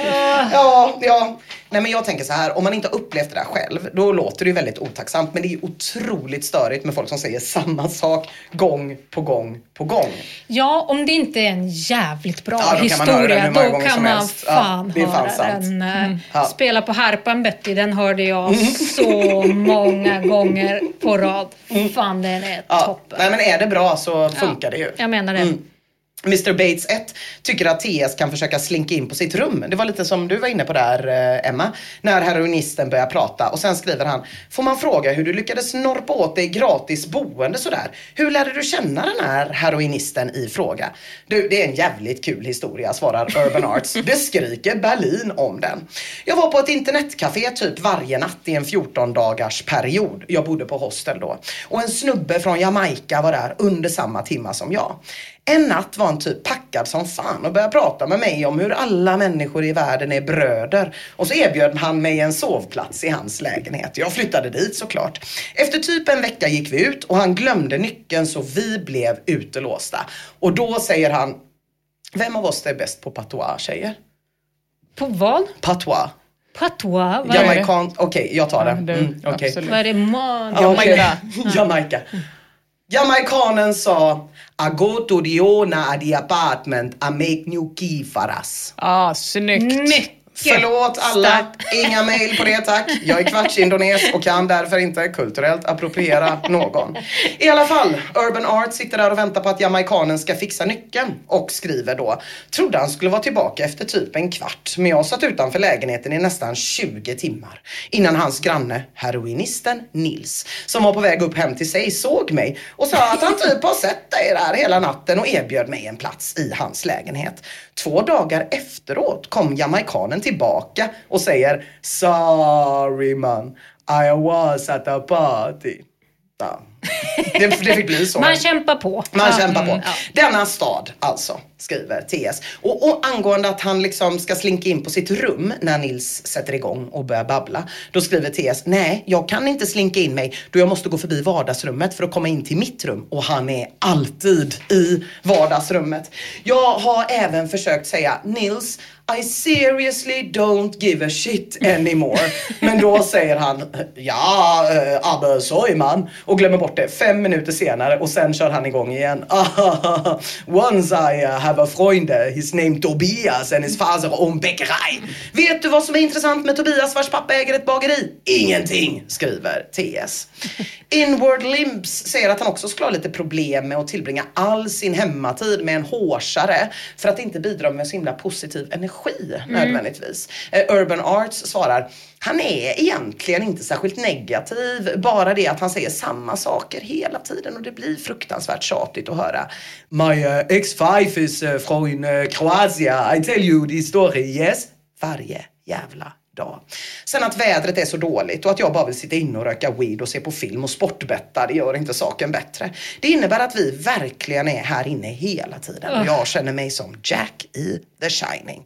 Ja, ja. Nej men jag tänker så här, om man inte har upplevt det där själv, då låter det ju väldigt otacksamt. Men det är otroligt störigt med folk som säger samma sak gång på gång på gång. Ja, om det inte är en jävligt bra Ja, då historia, då kan man helst. Fan höra den. eh, Ja. Spela på harpan Betty, den hörde jag så många gånger på rad. Fan, den är Mm. Ja. toppen. Nej men är det bra så funkar det ju. Jag menar det. Mm. Mr Bates 1 tycker att TS kan försöka slinka in på sitt rum. Det var lite som du var inne på där eh, Emma. När heroinisten börjar prata och sen skriver han. Får man fråga hur du lyckades norpa åt dig gratis boende sådär? Hur lärde du känna den här heroinisten i fråga? Du, det är en jävligt kul historia svarar Urban Arts. Det skriker Berlin om den. Jag var på ett internetcafé typ varje natt i en 14 dagars period. Jag bodde på hostel då. Och en snubbe från Jamaica var där under samma timma som jag. En natt var han typ packad som fan och började prata med mig om hur alla människor i världen är bröder. Och så erbjöd han mig en sovplats i hans lägenhet. Jag flyttade dit såklart. Efter typ en vecka gick vi ut och han glömde nyckeln så vi blev utelåsta. Och då säger han, vem av oss är bäst på patois tjejer? På vad? Patois. Patois? Vad är det? Jamaican, okej jag tar du, Mm, absolut. Vad är det? Man... Jamaica. Jamaica. Jamaikanen sa I go to the owner of the apartment and make new key for us. Ja, snyggt. Mycket Förlåt alla, inga mail på det tack. Jag är kvartsindones och kan därför inte kulturellt appropriera någon. I alla fall, Urban Art sitter där och väntar på att jamaikanen ska fixa nyckeln och skriver då. Trodde han skulle vara tillbaka efter typ en kvart, men jag satt utanför lägenheten i nästan 20 timmar. Innan hans granne, heroinisten Nils, som var på väg upp hem till sig, såg mig och sa att han typ har sett dig där hela natten och erbjöd mig en plats i hans lägenhet. Två dagar efteråt kom jamaikanen tillbaka och säger Sorry man, I was at a party. Ja. Det, det fick bli så. Man kämpar på. Man Ja. kämpar på. Mm. Denna stad alltså, skriver TS. Och, och angående att han liksom ska slinka in på sitt rum när Nils sätter igång och börjar babbla. Då skriver TS, nej jag kan inte slinka in mig då jag måste gå förbi vardagsrummet för att komma in till mitt rum. Och han är alltid i vardagsrummet. Jag har även försökt säga, Nils, I seriously don't give a shit anymore. Men då säger han, ja, eh, äh, aber soy man. Och glömmer bort det fem minuter senare och sen kör han igång igen. Once I uh, have a Freund, his name Tobias and his father own bäckerij. Vet du vad som är intressant med Tobias vars pappa äger ett bageri? Ingenting, skriver TS. Inward Limbs säger att han också skulle ha lite problem med att tillbringa all sin hemmatid med en hårsare för att inte bidra med så himla positiv energi nödvändigtvis. Eh, Urban Arts svarar han är egentligen inte särskilt negativ, bara det att han säger samma saker hela tiden och det blir fruktansvärt tjatigt att höra. My uh, ex-wife is uh, från uh, Kroatien, I tell you the story, yes? Varje jävla dag. Sen att vädret är så dåligt och att jag bara vill sitta inne och röka weed och se på film och sportbetta, det gör inte saken bättre. Det innebär att vi verkligen är här inne hela tiden och jag känner mig som Jack i The Shining.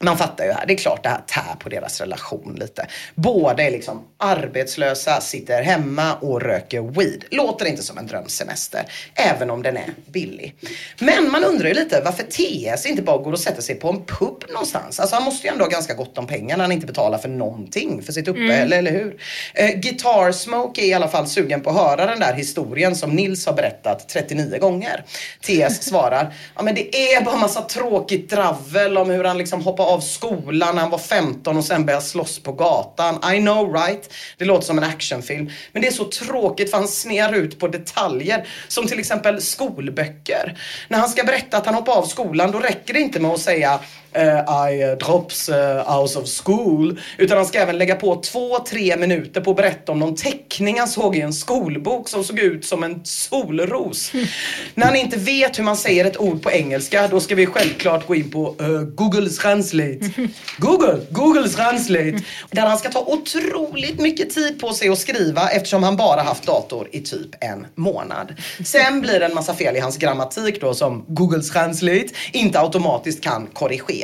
Man fattar ju här, det är klart det här tär på deras relation lite. Båda är liksom arbetslösa, sitter hemma och röker weed. Låter inte som en drömsemester, även om den är billig. Men man undrar ju lite varför TS inte bara går och sätter sig på en pub någonstans. Alltså han måste ju ändå ha ganska gott om pengar när han inte betalar för någonting för sitt uppehälle, eller hur? Eh, Guitar Smoke är i alla fall sugen på att höra den där historien som Nils har berättat 39 gånger. TS svarar, ja men det är bara massa tråkigt dravel om hur han liksom hoppar av skolan när han var 15 och sen började slåss på gatan. I know right? Det låter som en actionfilm. Men det är så tråkigt för han snear ut på detaljer. Som till exempel skolböcker. När han ska berätta att han hoppar av skolan då räcker det inte med att säga eh, I eh, drops eh, out of school. Utan han ska även lägga på två, tre minuter på att berätta om någon teckning han såg i en skolbok som såg ut som en solros. När han inte vet hur man säger ett ord på engelska, då ska vi självklart gå in på uh, Google Translate. Google, Google Translate. Där han ska ta otroligt mycket tid på sig att skriva eftersom han bara haft dator i typ en månad. Sen blir det en massa fel i hans grammatik då som Google Translate inte automatiskt kan korrigera.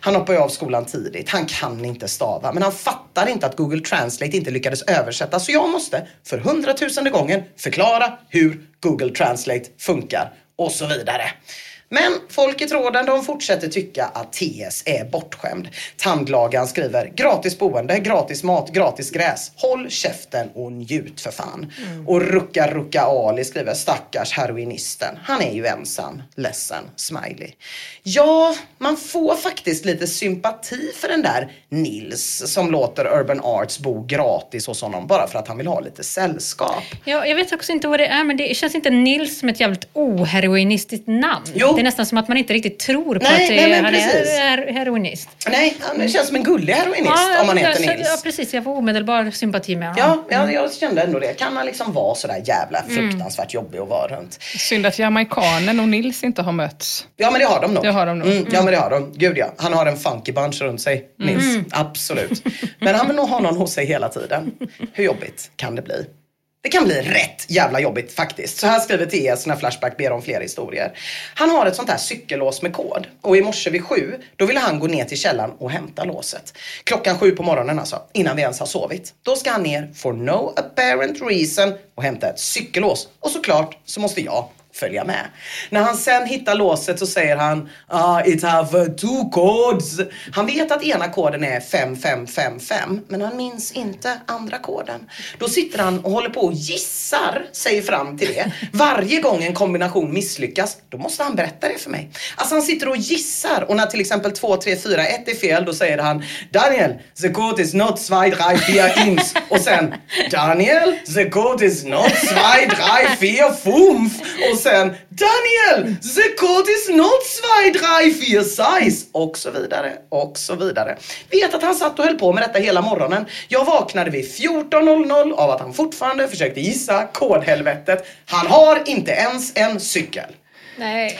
Han hoppar ju av skolan tidigt, han kan inte stava. Men han fattar inte att Google Translate inte lyckades översätta. Så jag måste för hundratusende gången förklara hur Google Translate funkar. Och så vidare. Men folk i tråden de fortsätter tycka att TS är bortskämd. Tandlagaren skriver gratis boende, gratis mat, gratis gräs. Håll käften och njut för fan. Och Rucka Rucka Ali skriver stackars heroinisten. Han är ju ensam, ledsen, smiley. Ja, man får faktiskt lite sympati för den där Nils som låter Urban Arts bo gratis hos honom bara för att han vill ha lite sällskap. Ja, jag vet också inte vad det är, men det känns inte Nils som ett jävligt oheroinistiskt namn. Jo. Det är nästan som att man inte riktigt tror på Nej, att det nej, men han precis. är, heroinist. Nej, han känns som en gullig heroinist om man heter ja, Nils. Ja, precis. Jag får omedelbar sympati med honom. Ja, ja, jag kände ändå det. Kan man liksom vara sådär jävla fruktansvärt jobbig att vara runt? Synd att jamaikanen och Nils inte har mötts. Ja men det har de nog. Det har de nog. Mm, ja men det har de. Gud ja. Han har en funky bunch runt sig, Nils. Absolut. Men han vill nog ha någon hos sig hela tiden. Hur jobbigt kan det bli? Det kan bli rätt jävla jobbigt faktiskt. Så här skriver TS när Flashback ber om fler historier. Han har ett sånt här cykellås med kod. Och i morse vid sju, då ville han gå ner till källaren och hämta låset. Klockan sju på morgonen alltså, innan vi ens har sovit. Då ska han ner for no apparent reason och hämta ett cykellås. Och såklart så måste jag följa med. När han sen hittar låset så säger han ah, it have uh, two codes. Han vet att ena koden är 5555 men han minns inte andra koden. Då sitter han och håller på och gissar sig fram till det. Varje gång en kombination misslyckas då måste han berätta det för mig. Alltså han sitter och gissar och när till exempel 2, 3, 4, 1 är fel då säger han Daniel, the code is not 2, 3, 4 ins och sen Daniel, the code is not 2, 3, 4, 5 och sen Daniel, the code is not 2, 3, 4 size och så vidare och så vidare. Vet att han satt och höll på med detta hela morgonen. Jag vaknade vid 14.00 av att han fortfarande försökte gissa kodhelvetet. Han har inte ens en cykel. Nej.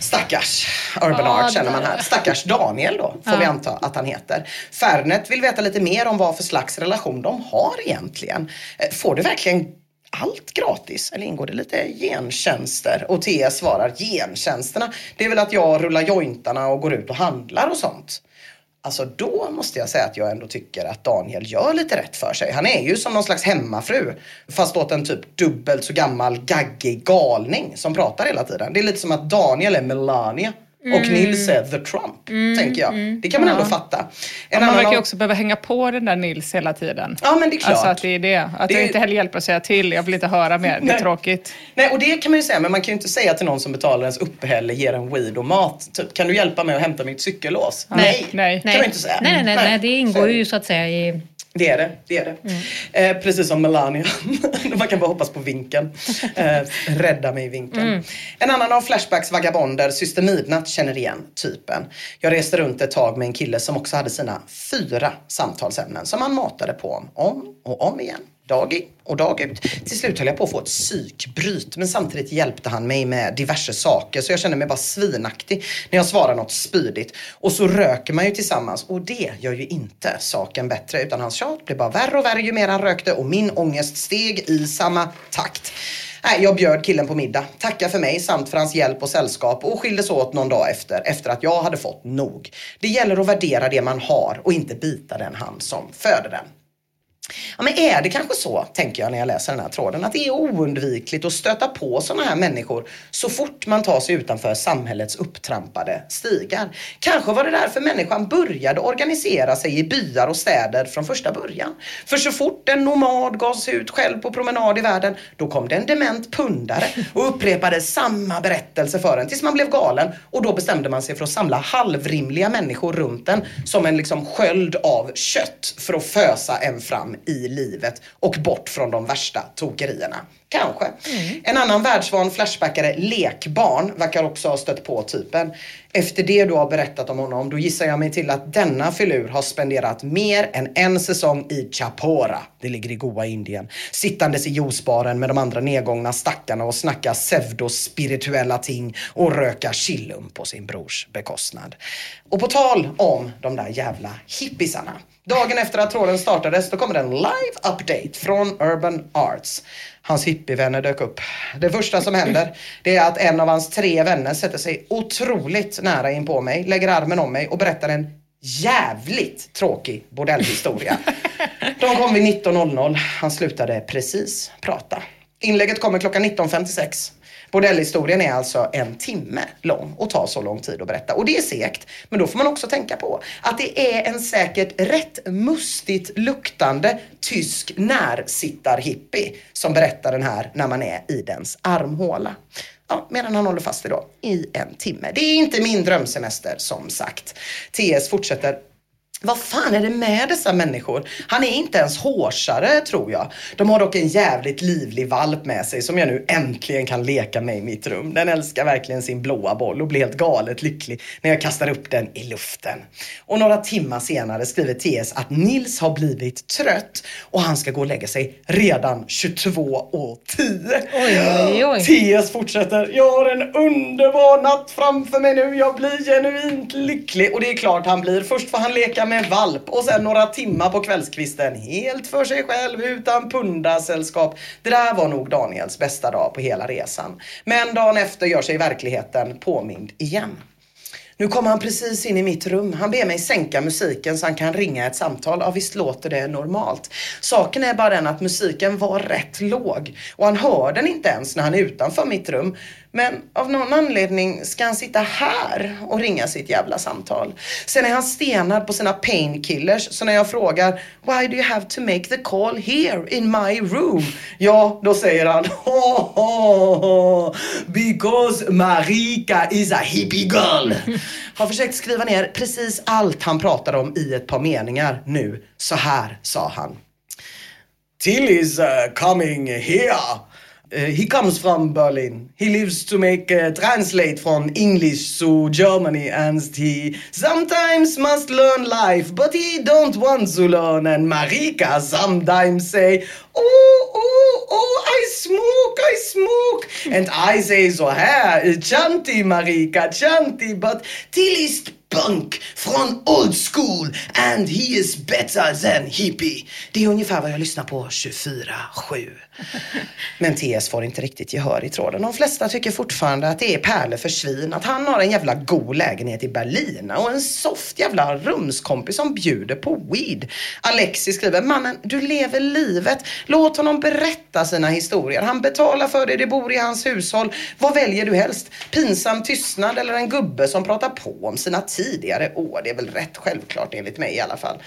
Stackars Urban Art känner man här. Stackars Daniel då, får vi anta att han heter. Fernet vill veta lite mer om vad för slags relation de har egentligen. Eh, Får du verkligen allt gratis eller ingår det lite gentjänster? Och TS svarar gentjänsterna, det är väl att jag rullar jointarna och går ut och handlar och sånt. Alltså då måste jag säga att jag ändå tycker att Daniel gör lite rätt för sig. Han är ju som någon slags hemmafru. Fast åt en typ dubbelt så gammal gaggig galning som pratar hela tiden. Det är lite som att Daniel är Melania och Nils är the Trump. Tänker jag. Det kan man ändå fatta. En man annan verkar ju av- också behöva hänga på den där Nils hela tiden. Ja men det är klart. Alltså att det är det. Att Det det, är- inte heller hjälper att säga till. Jag vill inte höra mer. Det är Nej. tråkigt. Nej, och det kan man ju säga, men man kan ju inte säga till någon som betalar ens uppehälle, ger en weed och mat. Typ, kan du hjälpa mig att hämta mitt cykellås? Nej. Nej. kan du inte säga. Nej, nej, nej, nej. det ingår ju så att säga i... Det är det. det, är det. Eh, precis som Melania. Man kan bara hoppas på vinkeln. Eh, rädda mig i vinkeln. En annan av Flashbacks vagabonder, Syster Midnatt, känner igen typen. Jag reste runt ett tag med en kille som också hade sina fyra samtalsämnen som han matade på om och om igen. Dag in och dag ut. Till slut höll jag på att få ett psykbryt men samtidigt hjälpte han mig med diverse saker så jag kände mig bara svinaktig när jag svarade något spydigt. Och så röker man ju tillsammans och det gör ju inte saken bättre utan hans tjat blev bara värre och värre ju mer han rökte och min ångest steg i samma takt. Nej, jag bjöd killen på middag, tackade för mig samt för hans hjälp och sällskap och skildes åt någon dag efter, efter att jag hade fått nog. Det gäller att värdera det man har och inte bita den hand som föder den. Ja, men är det kanske så, tänker jag när jag läser den här tråden, att det är oundvikligt att stöta på sådana här människor så fort man tar sig utanför samhällets upptrampade stigar. Kanske var det därför människan började organisera sig i byar och städer från första början. För så fort en nomad gav sig ut själv på promenad i världen, då kom det en dement pundare och upprepade samma berättelse för en tills man blev galen och då bestämde man sig för att samla halvrimliga människor runt en som en liksom sköld av kött för att fösa en fram i livet och bort från de värsta tokerierna. Kanske. En annan världsvan flashbackare, Lekbarn, verkar också ha stött på typen. Efter det du har berättat om honom, då gissar jag mig till att denna filur har spenderat mer än en säsong i Chapora, det ligger i Goa, Indien, sittandes i juicebaren med de andra nedgångna stackarna och snacka pseudospirituella ting och röka chillum på sin brors bekostnad. Och på tal om de där jävla hippisarna. Dagen efter att tråden startades då kommer en live update från Urban Arts. Hans hippievänner dök upp. Det första som händer det är att en av hans tre vänner sätter sig otroligt nära in på mig, lägger armen om mig och berättar en jävligt tråkig bordellhistoria. De kom vid 19.00. Han slutade precis prata. Inlägget kommer klockan 19.56. Bordellhistorien är alltså en timme lång och tar så lång tid att berätta. Och det är segt, men då får man också tänka på att det är en säkert rätt mustigt luktande tysk närsittarhippie som berättar den här när man är i dens armhåla. Ja, medan han håller fast i då i en timme. Det är inte min drömsemester som sagt. TS fortsätter vad fan är det med dessa människor? Han är inte ens hårsare tror jag. De har dock en jävligt livlig valp med sig som jag nu äntligen kan leka med i mitt rum. Den älskar verkligen sin blåa boll och blir helt galet lycklig när jag kastar upp den i luften. Och några timmar senare skriver TS att Nils har blivit trött och han ska gå och lägga sig redan 22.10. Oj, oj, oj. TS fortsätter. Jag har en underbar natt framför mig nu. Jag blir genuint lycklig. Och det är klart han blir. Först får han leka med valp och sen några timmar på kvällskvisten helt för sig själv utan pundasällskap. Det där var nog Daniels bästa dag på hela resan. Men dagen efter gör sig verkligheten påmind igen. Nu kommer han precis in i mitt rum. Han ber mig sänka musiken så han kan ringa ett samtal. Ja, visst låter det normalt. Saken är bara den att musiken var rätt låg och han hör den inte ens när han är utanför mitt rum. Men av någon anledning ska han sitta här och ringa sitt jävla samtal. Sen är han stenad på sina painkillers så när jag frågar Why do you have to make the call here in my room? Ja, då säger han ho, ho, ho, Because Marika is a hippie girl. Har försökt skriva ner precis allt han pratar om i ett par meningar nu. Så här sa han. Till is uh, coming here. Uh, he comes from Berlin. He lives to make uh, translate from English to Germany and he sometimes must learn life but he don't want to learn and Marika sometimes say Oh, oh, oh, I smoke, I smoke. And I say så här, Chanti Marika, Chanti, but till is punk från old school and he is better than hippie. Det är ungefär vad jag lyssnar på 24-7. Men TS får inte riktigt gehör i tråden. De flesta tycker fortfarande att det är pärlor för svin. Att han har en jävla god lägenhet i Berlin och en soft jävla rumskompis som bjuder på weed. Alexi skriver, mannen du lever livet. Låt honom berätta sina historier. Han betalar för det, det bor i hans hushåll. Vad väljer du helst? Pinsam tystnad eller en gubbe som pratar på om sina tidigare år? Det är väl rätt självklart enligt mig i alla fall.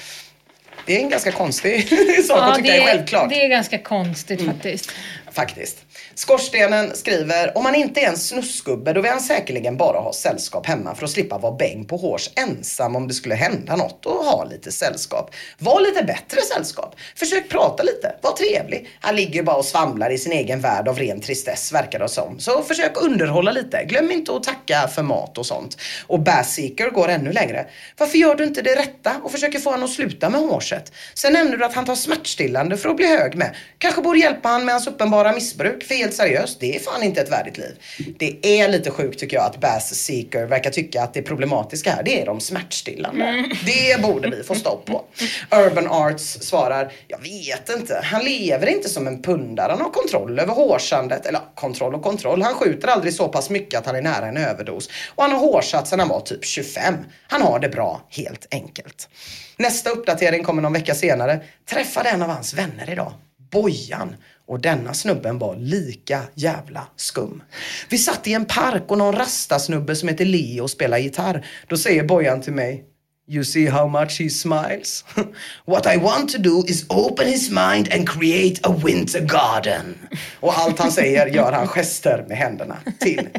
Det är en ganska konstig sak att tycka det, är självklart. det är ganska konstigt faktiskt. Faktiskt. Skorstenen skriver, om man inte är en snusgubbe då vill han säkerligen bara ha sällskap hemma för att slippa vara bäng på hårs ensam om det skulle hända något och ha lite sällskap. Var lite bättre sällskap. Försök prata lite, var trevlig. Han ligger ju bara och svamlar i sin egen värld av ren tristess verkar det som. Så försök underhålla lite. Glöm inte att tacka för mat och sånt. Och Bassseeker går ännu längre. Varför gör du inte det rätta och försöker få honom att sluta med hårset? Sen nämner du att han tar smärtstillande för att bli hög med. Kanske borde hjälpa han med hans uppenbara missbruk. För helt seriöst, det är fan inte ett värdigt liv. Det är lite sjukt tycker jag att Bass Seeker verkar tycka att det problematiska här, det är de smärtstillande. Det borde vi få stopp på. Urban Arts svarar, jag vet inte. Han lever inte som en pundare. Han har kontroll över hårsandet. Eller kontroll och kontroll. Han skjuter aldrig så pass mycket att han är nära en överdos. Och han har hårsatt sedan han var typ 25. Han har det bra, helt enkelt. Nästa uppdatering kommer någon vecka senare. Träffade en av hans vänner idag. Bojan. Och denna snubben var lika jävla skum. Vi satt i en park och någon rastasnubbe som heter Leo spelade gitarr. Då säger Bojan till mig. You see how much he smiles? What I want to do is open his mind and create a winter garden. Och allt han säger gör han gester med händerna till.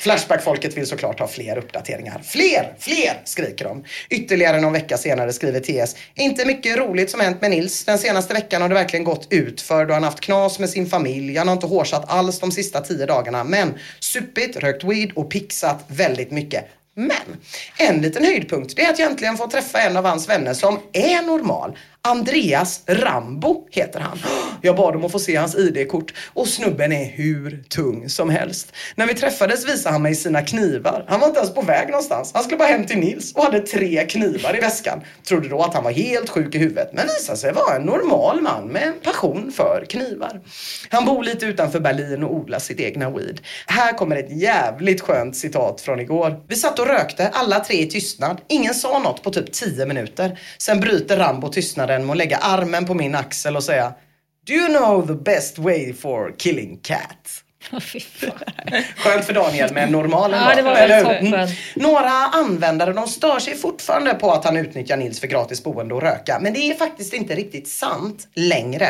Flashback-folket vill såklart ha fler uppdateringar. Fler, fler, skriker de. Ytterligare någon vecka senare skriver TS. Inte mycket roligt som hänt med Nils. Den senaste veckan har det verkligen gått ut för då han haft knas med sin familj. Han har inte hårsat alls de sista tio dagarna. Men supit, rökt weed och pixat väldigt mycket. Men en liten höjdpunkt det är att jag äntligen får träffa en av hans vänner som är normal. Andreas Rambo heter han. Jag bad om att få se hans ID-kort och snubben är hur tung som helst. När vi träffades visade han mig sina knivar. Han var inte ens på väg någonstans. Han skulle bara hem till Nils och hade tre knivar i väskan. Trodde då att han var helt sjuk i huvudet men visade sig vara en normal man med en passion för knivar. Han bor lite utanför Berlin och odlar sitt egna weed. Här kommer ett jävligt skönt citat från igår. Vi satt och rökte, alla tre i tystnad. Ingen sa något på typ 10 minuter. Sen bryter Rambo tystnaden med att lägga armen på min axel och säga Do you know the best way for killing cats? Skönt för Daniel med normal Ja, det var Eller Mm. Några användare de stör sig fortfarande på att han utnyttjar Nils för gratis boende och röka. Men det är faktiskt inte riktigt sant längre.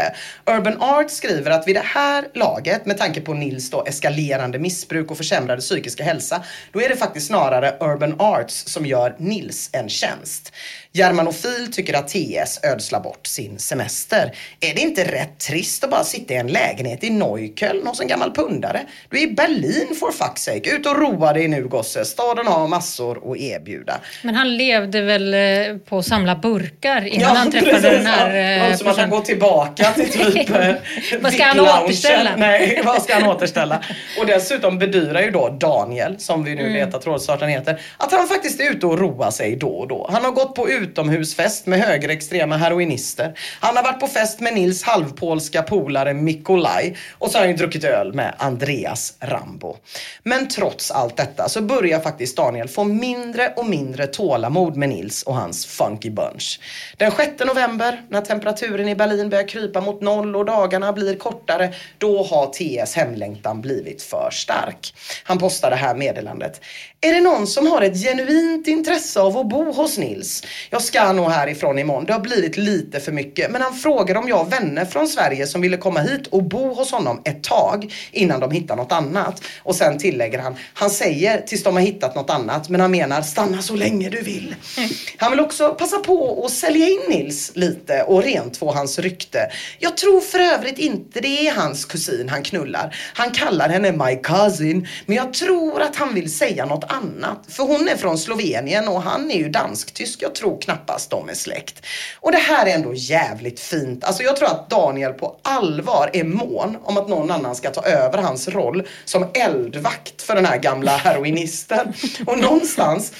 Urban Art skriver att vid det här laget, med tanke på Nils då eskalerande missbruk och försämrade psykiska hälsa, då är det faktiskt snarare Urban Arts som gör Nils en tjänst. Germanofil tycker att TS ödslar bort sin semester. Är det inte rätt trist att bara sitta i en lägenhet i Neukölln hos en gammal pundare? Du är i Berlin for fuck's sake. Ut och roa dig nu gosse. Staden har massor att erbjuda. Men han levde väl eh, på att samla burkar innan han träffade precis, den här... ja. eh, som att han går tillbaka till typ eh, Vad ska han återställa? Nej, vad ska han återställa? Och dessutom bedyrar ju då Daniel, som vi nu Mm. vet att trådstarten heter, att han faktiskt är ute och roar sig då och då. Han har gått på utomhusfest med högerextrema heroinister. Han har varit på fest med Nils halvpolska polare Mikolaj och så har han ju druckit öl med Andreas Rambo. Men trots allt detta så börjar faktiskt Daniel få mindre och mindre tålamod med Nils och hans funky bunch. Den 6 november, när temperaturen i Berlin börjar krypa mot noll och dagarna blir kortare, då har TS hemlängtan blivit för stark. Han postar det här meddelandet. Är det någon som har ett genuint intresse av att bo hos Nils? Jag ska nog härifrån imorgon. Det har blivit lite för mycket. Men han frågar om jag har vänner från Sverige som ville komma hit och bo hos honom ett tag innan de hittar något annat. Och sen tillägger han, han säger tills de har hittat något annat men han menar stanna så länge du vill. Han vill också passa på att sälja in Nils lite och rent få hans rykte. Jag tror för övrigt inte det är hans kusin han knullar. Han kallar henne my cousin men jag tror att han vill säga något annat. För hon är från Slovenien och han är ju dansk-tysk. Jag tror knappast de är släkt. Och det här är ändå jävligt fint. Alltså jag tror att Daniel på allvar är mån om att någon annan ska ta över hans roll som eldvakt för den här gamla heroinisten. Och någonstans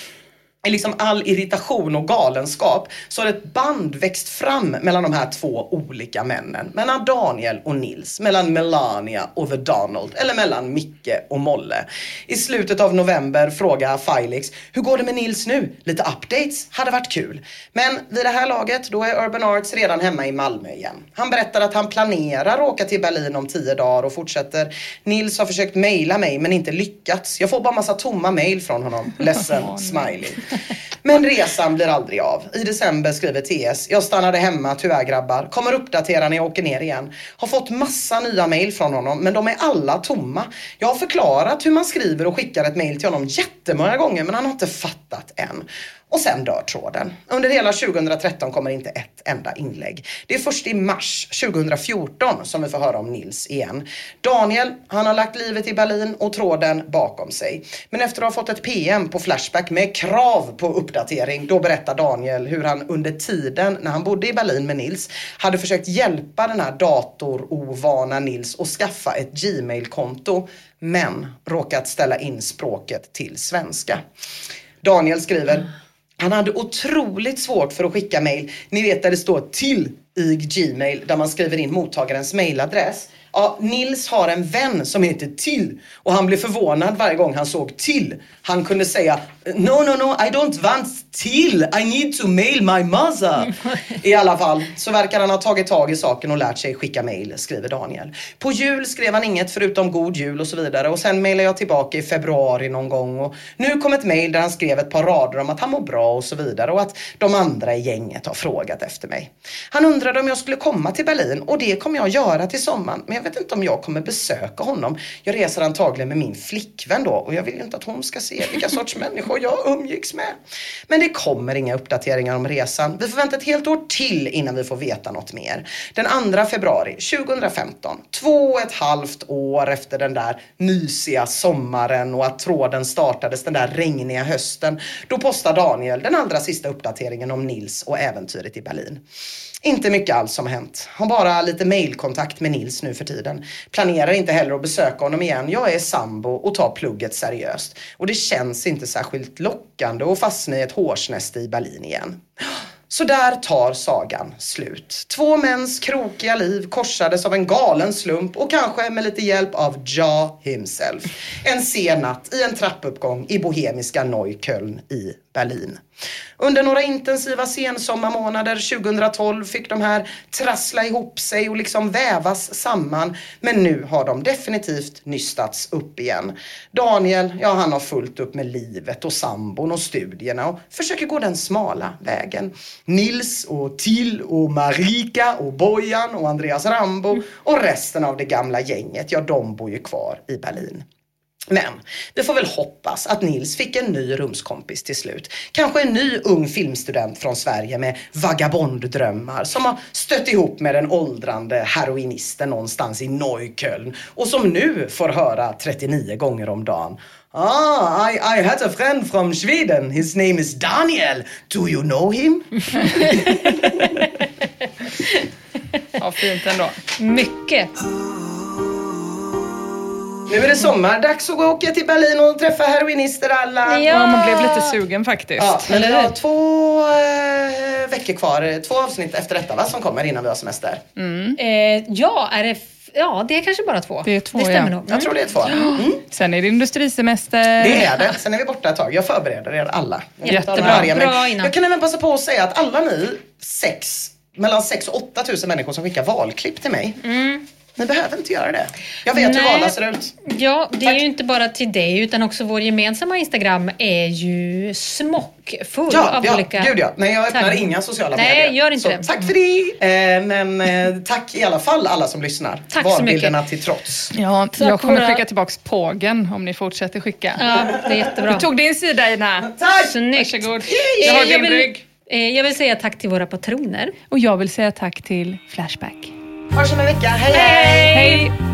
i liksom all irritation och galenskap så har ett band växt fram mellan de här två olika männen. Mellan Daniel och Nils, mellan Melania och The Donald eller mellan Micke och Molle. I slutet av november frågar Filix, hur går det med Nils nu? Lite updates hade varit kul. Men vid det här laget, då är Urban Arts redan hemma i Malmö igen. Han berättar att han planerar att åka till Berlin om tio dagar och fortsätter. Nils har försökt mejla mig men inte lyckats. Jag får bara massa tomma mejl från honom. Ledsen, smiley. Men resan blir aldrig av. I december skriver TS, jag stannade hemma tyvärr grabbar. Kommer uppdatera när jag åker ner igen. Har fått massa nya mail från honom men de är alla tomma. Jag har förklarat hur man skriver och skickar ett mail till honom jättemånga gånger men han har inte fattat än. Och sen dör tråden. Under hela 2013 kommer inte ett enda inlägg. Det är först i mars 2014 som vi får höra om Nils igen. Daniel, han har lagt livet i Berlin och tråden bakom sig. Men efter att ha fått ett PM på Flashback med krav på uppdatering, då berättar Daniel hur han under tiden när han bodde i Berlin med Nils hade försökt hjälpa den här datorovana Nils att skaffa ett Gmail-konto men råkat ställa in språket till svenska. Daniel skriver han hade otroligt svårt för att skicka mail. Ni vet där det står till i Gmail där man skriver in mottagarens mailadress. Ja, Nils har en vän som heter Till och han blev förvånad varje gång han såg Till. Han kunde säga No, no, no, I don't want Till. I need to mail my mother. I alla fall så verkar han ha tagit tag i saken och lärt sig skicka mail, skriver Daniel. På jul skrev han inget förutom god jul och så vidare och sen mailade jag tillbaka i februari någon gång och nu kom ett mail där han skrev ett par rader om att han mår bra och så vidare och att de andra i gänget har frågat efter mig. Han undrade om jag skulle komma till Berlin och det kommer jag göra till sommaren men jag vet inte om jag kommer besöka honom. Jag reser antagligen med min flickvän då och jag vill ju inte att hon ska se vilka sorts människor jag umgicks med. Men det kommer inga uppdateringar om resan. Vi får vänta ett helt år till innan vi får veta något mer. Den 2 februari 2015, två och ett halvt år efter den där mysiga sommaren och att tråden startades den där regniga hösten, då postar Daniel den allra sista uppdateringen om Nils och äventyret i Berlin. Inte mycket alls som hänt. Har bara lite mailkontakt med Nils nu för tiden. Planerar inte heller att besöka honom igen. Jag är sambo och tar plugget seriöst. Och det känns inte särskilt lockande att fastna i ett hårsnäste i Berlin igen. Så där tar sagan slut. Två mäns krokiga liv korsades av en galen slump och kanske med lite hjälp av Ja himself. En sen natt i en trappuppgång i bohemiska Neukölln i Berlin. Under några intensiva sensommarmånader 2012 fick de här trassla ihop sig och liksom vävas samman. Men nu har de definitivt nystats upp igen. Daniel, ja han har fullt upp med livet och sambon och studierna och försöker gå den smala vägen. Nils och Till och Marika och Bojan och Andreas Rambo och resten av det gamla gänget, ja de bor ju kvar i Berlin. Men vi får väl hoppas att Nils fick en ny rumskompis till slut. Kanske en ny ung filmstudent från Sverige med vagabonddrömmar som har stött ihop med den åldrande heroinisten någonstans i Neukölln och som nu får höra 39 gånger om dagen Ah, I, I had a friend from Sweden. His name is Daniel. Do you know him? Ja, fint ändå. Mycket. Nu är det sommar. Dags att gå och åka till Berlin och träffa heroinister alla. Ja, man blev lite sugen faktiskt. Ja, men vi Eller har hur? två eh, veckor kvar. Två avsnitt efter detta va, som kommer innan vi har semester. Eh, ja, är det... Ja, det är kanske bara två. Det är två, Det stämmer ja. nog. Jag tror det är två. Mm. Sen är det industrisemester. Det är det. Sen är vi borta ett tag. Jag förbereder er alla. Jättebra. Bra innan. Jag kan även passa på att säga att alla ni sex, mellan sex och åtta tusen människor som skickar valklipp till mig. Ni behöver inte göra det. Jag vet hur Nej. valen ser ut. Ja, det är Tack. ju inte bara till dig utan också vår gemensamma Instagram är ju smockfull Ja, av ja olika... gud ja. Nej, jag öppnar Tack. inga sociala Nej, medier. gör inte så, det. Tack för det. Eh, men eh, tack i alla fall alla som lyssnar. Tack så Valbilderna till trots. Ja, jag kommer kommer- skicka tillbaks pågen om ni fortsätter skicka. Ja, det är jättebra. Du tog din sida Ina. Tack! Snyggt. Varsågod. Jag har jag, din vill, rygg. eh, jag vill säga tack till våra patroner. Och jag vill säga tack till Flashback. Hörs om en vecka. Hej hej! Hej!